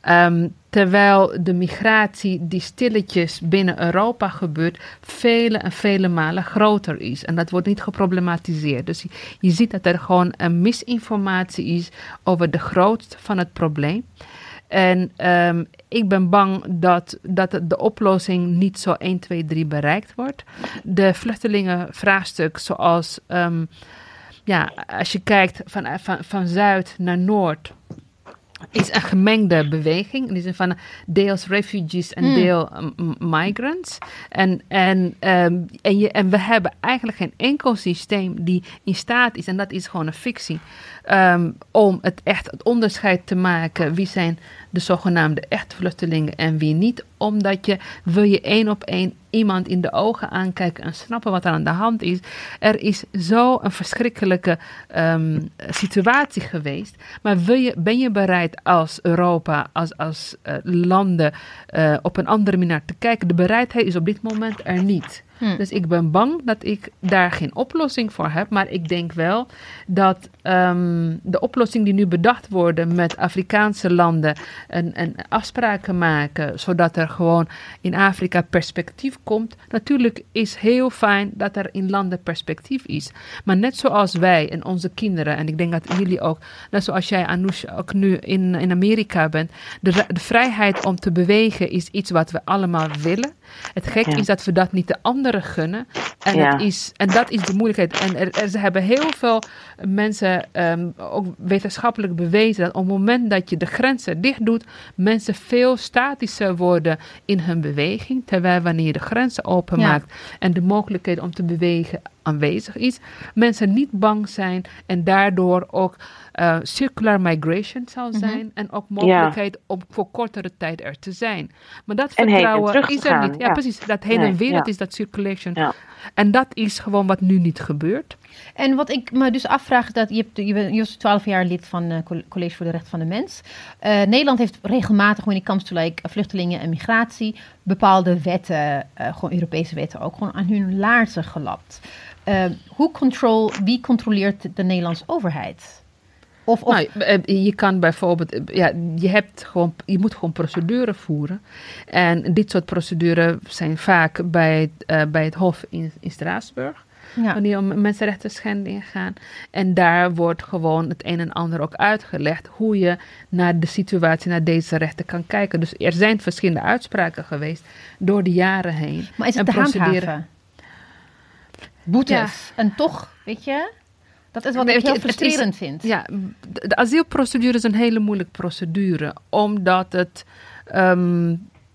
Ehm, terwijl de migratie die stilletjes binnen Europa gebeurt, vele en vele malen groter is. En dat wordt niet geproblematiseerd. Dus je, ziet dat er gewoon een misinformatie is over de grootte van het probleem. En ehm, ik ben bang dat, dat de oplossing niet zo 1, 2, 3 bereikt wordt. De vluchtelingenvraagstuk, zoals, ehm, ja, als je kijkt van, van, van zuid naar noord, is een gemengde beweging. In de zin van deels refugees en Hmm. deel um, migrants. En, en, ehm, en, je, en we hebben eigenlijk geen enkel systeem die in staat is, en dat is gewoon een fictie, ehm, om het echt het onderscheid te maken wie zijn de zogenaamde echte vluchtelingen en wie niet. Omdat je, wil je één op één iemand in de ogen aankijken en snappen wat er aan de hand is. Er is zo een verschrikkelijke ehm, situatie geweest. Maar wil je, ben je bereid als Europa, als, als eh, landen eh, op een andere manier te kijken? De bereidheid is op dit moment er niet. Hm. Dus ik ben bang dat ik daar geen oplossing voor heb. Maar ik denk wel dat ehm, de oplossing die nu bedacht worden met Afrikaanse landen en, en afspraken maken, zodat er gewoon in Afrika perspectief komt. Natuurlijk is heel fijn dat er in landen perspectief is. Maar net zoals wij en onze kinderen, en ik denk dat jullie ook, net zoals jij Anoush ook nu in, in Amerika bent, de, de vrijheid om te bewegen is iets wat we allemaal willen. Het gek Ja. is dat we dat niet de anderen gunnen. En, Ja. het is, en dat is de moeilijkheid. En er, er, ze hebben heel veel mensen, ehm, ook wetenschappelijk bewezen, dat op het moment dat je de grenzen dicht doet, mensen veel statischer worden in hun beweging. Terwijl wanneer je de grenzen openmaakt en de mogelijkheid om te bewegen aanwezig is, mensen niet bang zijn en daardoor ook eh, circular migration zal zijn en ook mogelijkheid om voor kortere tijd er te zijn. Maar dat En vertrouwen is er gaan, niet. Ja, ja. precies. Dat heen Nee, en weer, ja. dat is dat circulation. Ja. En dat is gewoon wat nu niet gebeurt. En wat ik me dus afvraag, dat je, hebt, je, bent, je was 12 jaar lid van het College voor de Rechten van de Mens. Eh, Nederland heeft regelmatig, when it comes to like, vluchtelingen en migratie, bepaalde wetten, eh, gewoon Europese wetten ook, gewoon aan hun laarzen gelapt. Eh, hoe control, wie controleert de Nederlandse overheid? Of, of Nou, eh, je kan bijvoorbeeld, eh, ja, je, hebt gewoon, je moet gewoon procedure voeren. En dit soort procedures zijn vaak bij, het, eh, bij het Hof in, in Straatsburg. ja. Wanneer om mensenrechten schendingen gaan. En daar wordt gewoon het een en ander ook uitgelegd. Hoe je naar de situatie, naar deze rechten kan kijken. Dus er zijn verschillende uitspraken geweest door de jaren heen. maar is het en te handhaven? Boetes. En toch, weet je, dat is wat Nee, ik heel het- het is- frustrerend vind. Ja, de, de asielprocedure is een hele moeilijke procedure. Omdat het, ehm,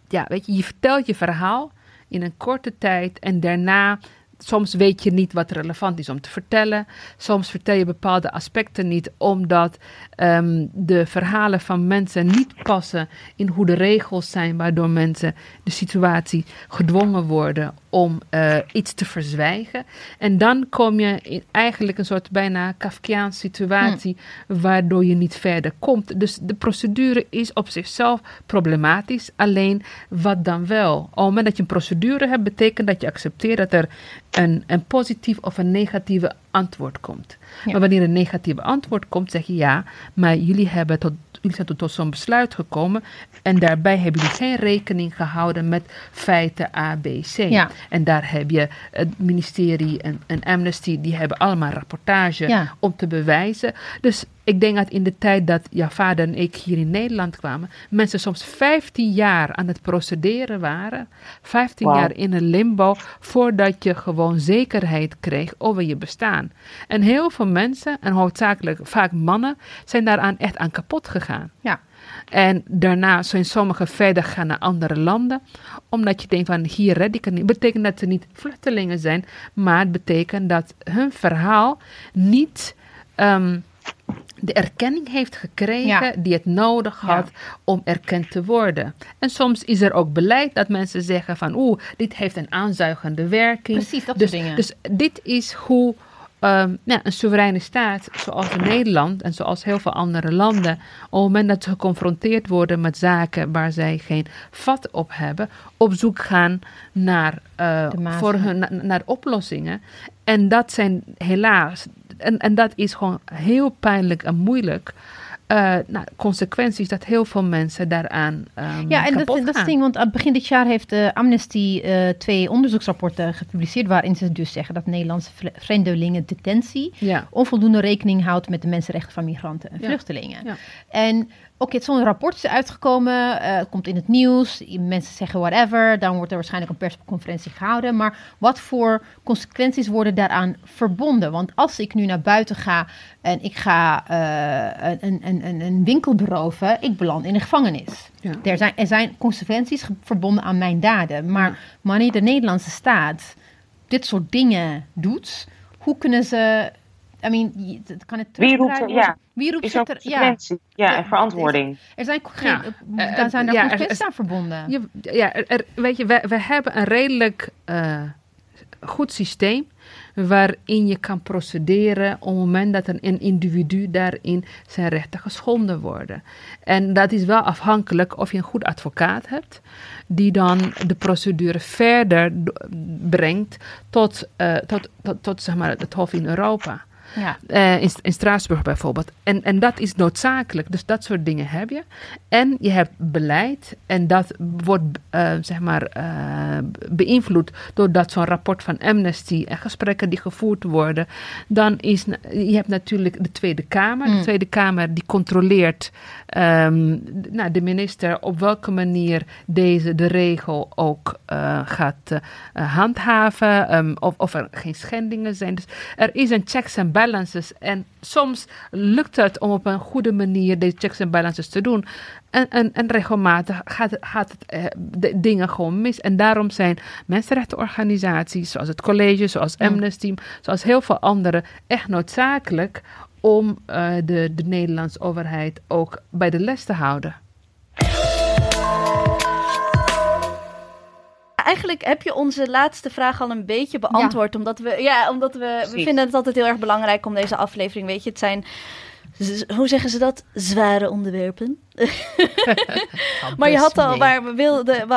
ja, weet je, je vertelt je verhaal in een korte tijd en daarna. Soms weet je niet wat relevant is om te vertellen. Soms vertel je bepaalde aspecten niet, omdat ehm, de verhalen van mensen niet passen in hoe de regels zijn, waardoor mensen de situatie gedwongen worden om eh, iets te verzwijgen. En dan kom je in eigenlijk een soort bijna Kafkiaanse situatie, waardoor je niet verder komt. Dus de procedure is op zichzelf problematisch. Alleen wat dan wel? Op het moment dat je een procedure hebt, betekent dat je accepteert dat er een, een positief of een negatieve antwoord komt. Ja. Maar wanneer een negatieve antwoord komt, zeg je ja, maar jullie, hebben tot, jullie zijn tot, zo'n besluit gekomen en daarbij hebben jullie geen rekening gehouden met feiten A, B, C. Ja. En daar heb je het ministerie en, en Amnesty, die hebben allemaal rapportage Ja. om te bewijzen. Dus ik denk dat in de tijd dat jouw vader en ik hier in Nederland kwamen, mensen soms 15 jaar aan het procederen waren. 15 Wauw. jaar in een limbo voordat je gewoon zekerheid kreeg over je bestaan. En heel veel mensen, en hoofdzakelijk vaak mannen, zijn daaraan echt aan kapot gegaan. Ja. En daarna zijn sommigen verder gaan naar andere landen, omdat je denkt van hier red ik het niet. betekent dat ze niet vluchtelingen zijn, maar het betekent dat hun verhaal niet ehm, de erkenning heeft gekregen Ja. die het nodig Ja. had om erkend te worden. En soms is er ook beleid dat mensen zeggen van oeh, dit heeft een aanzuigende werking. Precies, dat dus, soort dingen. Dus dit is hoe ehm, een soevereine staat, zoals in Nederland en zoals heel veel andere landen, op het moment dat ze geconfronteerd worden met zaken waar zij geen vat op hebben, op zoek gaan naar, eh, voor hun, na- naar oplossingen. En dat zijn helaas, en, en dat is gewoon heel pijnlijk en moeilijk. eh, nou, consequenties dat heel veel mensen daaraan um, Ja, en dat, kapot dat is gaan. het ding, want aan het begin dit jaar heeft eh, Amnesty eh, twee onderzoeksrapporten gepubliceerd waarin ze dus zeggen dat Nederlandse vre- vreemdelingen detentie Ja. onvoldoende rekening houdt met de mensenrechten van migranten en Ja. vluchtelingen. Ja. En oké, zo'n rapport is uitgekomen, eh, het komt in het nieuws, mensen zeggen whatever, dan wordt er waarschijnlijk een persconferentie gehouden. Maar wat voor consequenties worden daaraan verbonden? Want als ik nu naar buiten ga en ik ga eh, een, een, een, een winkel beroven, ik beland in de gevangenis. Ja. Er, zijn, er zijn consequenties verbonden aan mijn daden. Maar wanneer de Nederlandse staat dit soort dingen doet, hoe kunnen ze. I mean, je- het kan het Wie roept er, ja, Wie roept is er er? Ja? Ja, en verantwoording. er zijn, geen, Ja, eh, daar zijn er ja, er- consequenties er- aan verbonden. Ja, er, weet je, we, we hebben een redelijk eh, goed systeem waarin je kan procederen op het moment dat een, een individu daarin zijn rechten geschonden worden. En dat is wel afhankelijk of je een goed advocaat hebt, die dan de procedure verder brengt tot, eh, tot, tot, tot zeg maar, het Hof in Europa. Ja. Eh, in, in Straatsburg bijvoorbeeld. En, en dat is noodzakelijk. Dus dat soort dingen heb je. En je hebt beleid. En dat wordt eh, zeg maar eh, beïnvloed doordat zo'n rapport van Amnesty en gesprekken die gevoerd worden. Dan is je hebt natuurlijk de Tweede Kamer. De Mm. Tweede Kamer die controleert ehm, nou, de minister op welke manier deze de regel ook gaat handhaven. ehm, of, of er geen schendingen zijn. Dus er is een checks en balances. En soms lukt het om op een goede manier deze checks en balances te doen. En, en, en regelmatig gaat, het- gaat het eh, de dingen gewoon mis. En daarom zijn mensenrechtenorganisaties, zoals het college, zoals Mm. Amnesty, zoals heel veel anderen, echt noodzakelijk om eh, de, de Nederlandse overheid ook bij de les te houden. Eigenlijk heb je onze laatste vraag al een beetje beantwoord. Omdat we, ja, omdat we, we vinden het altijd heel erg belangrijk om deze aflevering, weet je, het zijn, hoe zeggen ze dat? Zware onderwerpen. [LAUGHS] Maar je had al, maar we wilden,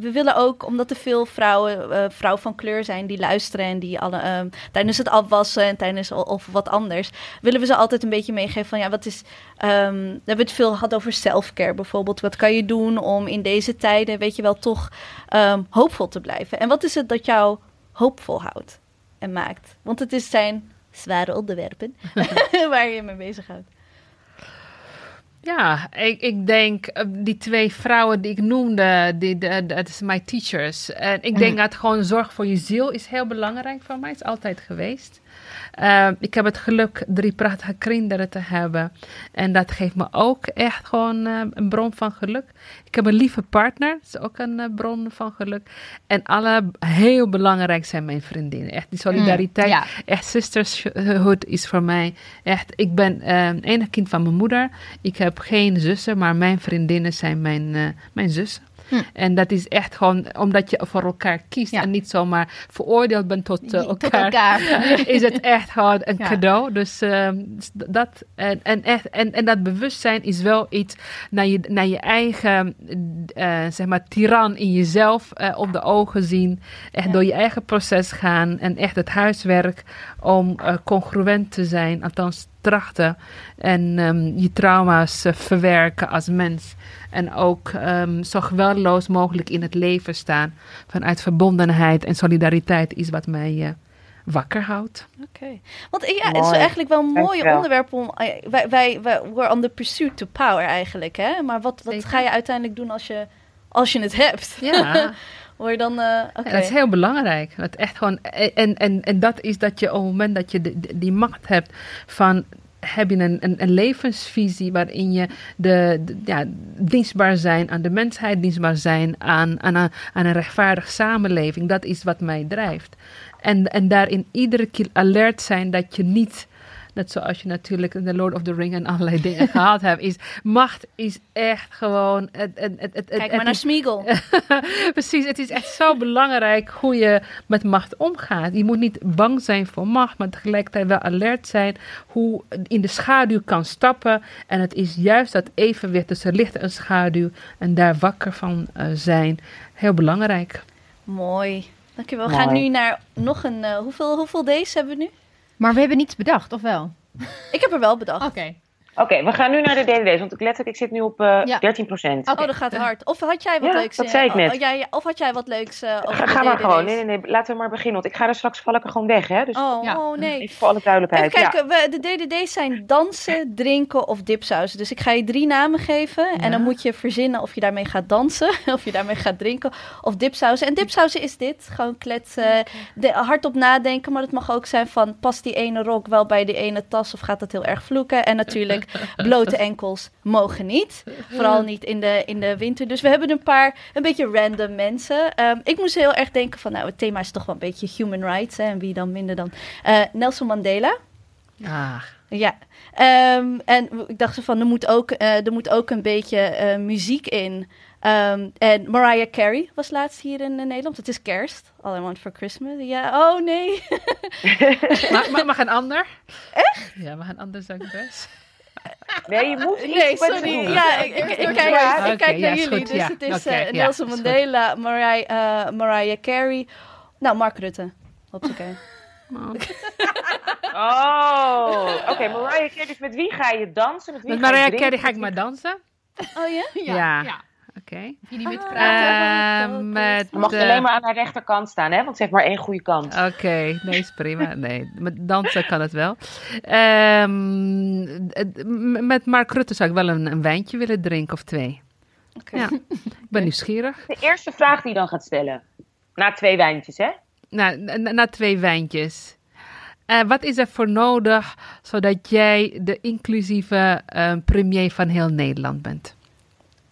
we willen ook, omdat er veel vrouwen, eh, vrouwen van kleur zijn die luisteren en die alle, ehm, tijdens het afwassen en tijdens of wat anders, willen we ze altijd een beetje meegeven van ja, wat is, ehm, we hebben het veel gehad over self-care bijvoorbeeld. Wat kan je doen om in deze tijden, weet je wel, toch ehm, hoopvol te blijven? En wat is het dat jou hoopvol houdt en maakt? Want het is zijn zware onderwerpen [LAUGHS] [LAUGHS] waar je mee bezighoudt. Ja, ik, ik denk eh, die twee vrouwen die ik noemde, die, de- de- dat is my teachers. En ik denk dat gewoon zorg voor je ziel is heel belangrijk voor mij. is altijd geweest. Eh, ik heb het geluk drie prachtige kinderen te hebben. En dat geeft me ook echt gewoon eh, een bron van geluk. Ik heb een lieve partner, dat is ook een eh, bron van geluk. En alle heel belangrijk zijn mijn vriendinnen. Echt die solidariteit. ja. Echt sisterhood is voor mij echt. Ik ben enig kind van mijn moeder. Ik heb geen zussen, maar mijn vriendinnen zijn mijn, mijn zussen. Hm. En dat is echt gewoon omdat je voor elkaar kiest Ja. en niet zomaar veroordeeld bent tot, eh, Tot elkaar. [LAUGHS] is het echt gewoon een Ja. cadeau. Dus ehm, dat, en, en, echt, en, en dat bewustzijn is wel iets naar je, naar je eigen, eh, zeg maar, tiran in jezelf eh, op de ogen zien. Echt Ja. door je eigen proces gaan en echt het huiswerk om congruent te zijn, althans trachten. En ehm, je trauma's eh, verwerken als mens. En ook ehm, zo geweldloos mogelijk in het leven staan. Vanuit verbondenheid en solidariteit is wat mij eh, wakker houdt. Oké. Want eh, ja, het is eigenlijk wel een mooi onderwerp om. Wij, wij, wij we're on the pursuit to power eigenlijk, hè? Maar wat, wat Zeker. ga je uiteindelijk doen als je, als je het hebt? Ja. [LAUGHS] Eh, dat is heel belangrijk. Dat echt gewoon, en, en, en dat is dat je op het moment dat je die macht hebt van heb je een, een, levensvisie waarin je de, ja, dienstbaar zijn aan de mensheid, dienstbaar zijn aan, aan, een, aan een rechtvaardig samenleving. Dat is wat mij drijft. En, en daarin iedere keer alert zijn dat je niet, net zoals je natuurlijk in The Lord of the Ring en allerlei dingen gehad hebt, is macht is echt gewoon... Het, het, het, het, Kijk het maar naar Smeagol. [LAUGHS] Precies, het is echt zo belangrijk hoe je met macht omgaat. Je moet niet bang zijn voor macht, maar tegelijkertijd wel alert zijn hoe in de schaduw kan stappen. En het is juist dat evenwicht tussen licht en schaduw en daar wakker van eh, zijn heel belangrijk. Mooi. Dankjewel. We gaan nu naar nog een. eh, hoeveel, hoeveel days hebben we nu? Maar we hebben niets bedacht, of wel? Ik heb er wel bedacht. Oké. Oké, we gaan nu naar de DDD's, want ik letterlijk, ik zit nu op eh Ja. 13 procent. Oh, dat gaat hard. Of had jij wat Ja, leuks? dat eh, zei ik net. oh, ja, of had jij wat leuks eh over Ga, ga maar gewoon. Nee, nee, nee, laten we maar beginnen, want ik ga er straks val ik er gewoon weg, hè. Dus Oh, Ja. oh, nee. even voor alle duidelijkheid. Ja. kijken, we, de DDD's zijn dansen, drinken of dipsausen. Dus ik ga je drie namen geven. En dan moet je verzinnen of je daarmee gaat dansen, [LAUGHS] of je daarmee gaat drinken of dipsausen. En dipsausen is dit. Gewoon kletsen, de, hardop nadenken. Maar het mag ook zijn van, past die ene rok wel bij die ene tas of gaat dat heel erg vloeken? En natuurlijk, [LAUGHS] blote enkels mogen niet. Vooral niet in de, in de winter. Dus we hebben een paar, een beetje random mensen. Ehm, ik moest heel erg denken van, nou het thema is toch wel een beetje human rights. Hè, en wie dan minder dan eh, Nelson Mandela. Ah, Ja, Ehm, en ik dacht van, er moet ook, eh, er moet ook een beetje eh, muziek in. Ehm, en Mariah Carey was laatst hier in Nederland. Het is kerst. All I Want For Christmas. Ja, oh nee. [LAUGHS] [LAUGHS] mag, mag, mag een ander? Echt? Ja, mag een ander zangeres? Nee, je moet [LAUGHS] iets Nee, sorry. doen. Ja, ik, ik, ik kijk, Ja, ik oké, kijk naar jullie. goed, dus ja. het is Oké, eh, ja, Nelson. Mandela, Mariah, eh, Mariah Carey. Nou, Mark Rutte. Hoppakee. [LAUGHS] Oh, oké. Mariah Carey, dus met wie ga je dansen? Met wie Met Mariah? Carey ga ik maar dansen. Oh ja? Ja. ja. Oké. Met Ah. praten. Eh, met, Je mag alleen maar aan haar rechterkant staan, hè? Want ze heeft maar één goede kant. Oké, nee, is prima. Nee, met dansen kan het wel. Ehm, het- m- met Mark Rutte zou ik wel een, een wijntje willen drinken of twee. Oké. Ja, ik ben nieuwsgierig. De eerste vraag die je dan gaat stellen. Na twee wijntjes, hè? Nou, na, na twee wijntjes. Eh, wat is er voor nodig zodat jij de inclusieve eh, premier van heel Nederland bent?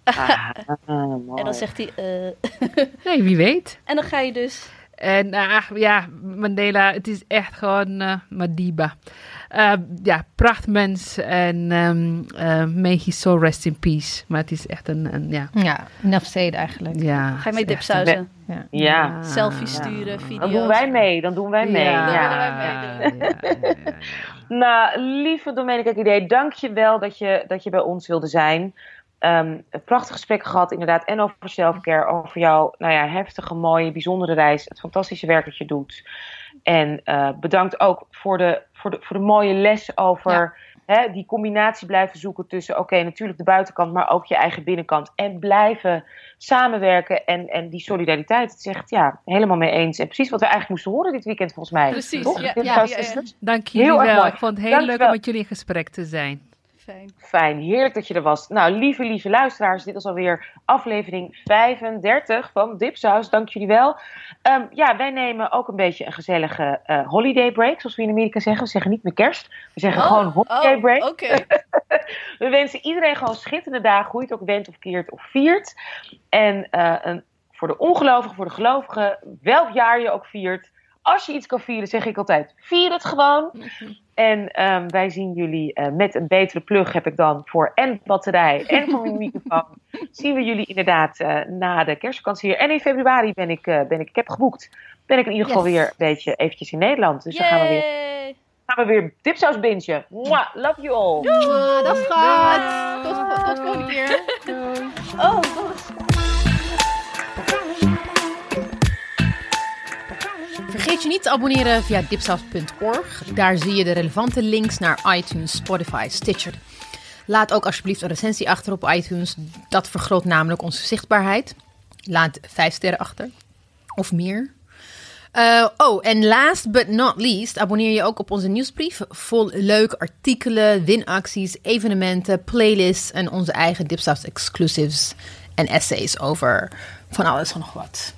Ah. [LAUGHS] En dan zegt hij... eh, [LAUGHS] Nee, wie weet. en dan ga je dus... En ja, Mandela, het is echt gewoon eh Madiba. Eh, ja, prachtmens en ehm eh may he so rest in peace. Maar het is echt een, een ja, Ja, eigenlijk. ja. Ga je mee dipsausen. Ja. Ja, Selfies sturen, video's. dan doen wij mee. Dan doen wij mee. Ja, Ja. willen wij meedoen. ja, ja, ja, ja. Nou, lieve Domenica Idee, dank je wel dat je, dat je bij ons wilde zijn. Ehm, een prachtig gesprek gehad, inderdaad. En over selfcare, over jouw nou ja, heftige, mooie, bijzondere reis. Het fantastische werk dat je doet. En eh, bedankt ook voor de, voor, de, voor de mooie les over hè, die combinatie blijven zoeken tussen, oké, natuurlijk de buitenkant, maar ook je eigen binnenkant. En blijven samenwerken en, en die solidariteit. Het is echt, ja, helemaal mee eens. En precies wat we eigenlijk moesten horen dit weekend, volgens mij. Precies, Toch? ja, ja, ja. Dank jullie wel. Ik vond het heel Dank leuk wel. om met jullie in gesprek te zijn. Fijn. Fijn, heerlijk dat je er was. Nou, lieve, lieve luisteraars, dit was alweer aflevering 35 van Dipsaus. Dank jullie wel. Ehm, ja, wij nemen ook een beetje een gezellige eh, holiday break, zoals we in Amerika zeggen. We zeggen niet meer kerst, we zeggen gewoon holiday oh, break. Oké. [LAUGHS] We wensen iedereen gewoon schitterende dagen, hoe je het ook bent of keert of viert. En eh, een, voor de ongelovigen, voor de gelovigen, welk jaar je ook viert. Als je iets kan vieren, zeg ik altijd, vier het gewoon. En ehm, wij zien jullie eh, met een betere plug heb ik dan voor en batterij en voor mijn [LAUGHS] microfoon. zien we jullie inderdaad eh, na de kerstvakantie hier. En in februari ben ik, eh, ben ik, ik heb geboekt, ben ik in ieder geval Yes. weer een beetje eventjes in Nederland. Dus dan gaan we weer, gaan we weer dipsaus bingen. Mwah, love you all. Ah, dat gaat. Tot, tot volgende keer. [LAUGHS] Oh, Vergeet je niet te abonneren via dipsaus.org. Daar zie je de relevante links naar iTunes, Spotify, Stitcher. Laat ook alsjeblieft een recensie achter op iTunes. Dat vergroot namelijk onze zichtbaarheid. Laat vijf sterren achter. Of meer. Eh, oh, en last but not least, abonneer je ook op onze nieuwsbrief. Vol leuke artikelen, winacties, evenementen, playlists en onze eigen Dipsaus exclusives en essays over van alles en nog wat.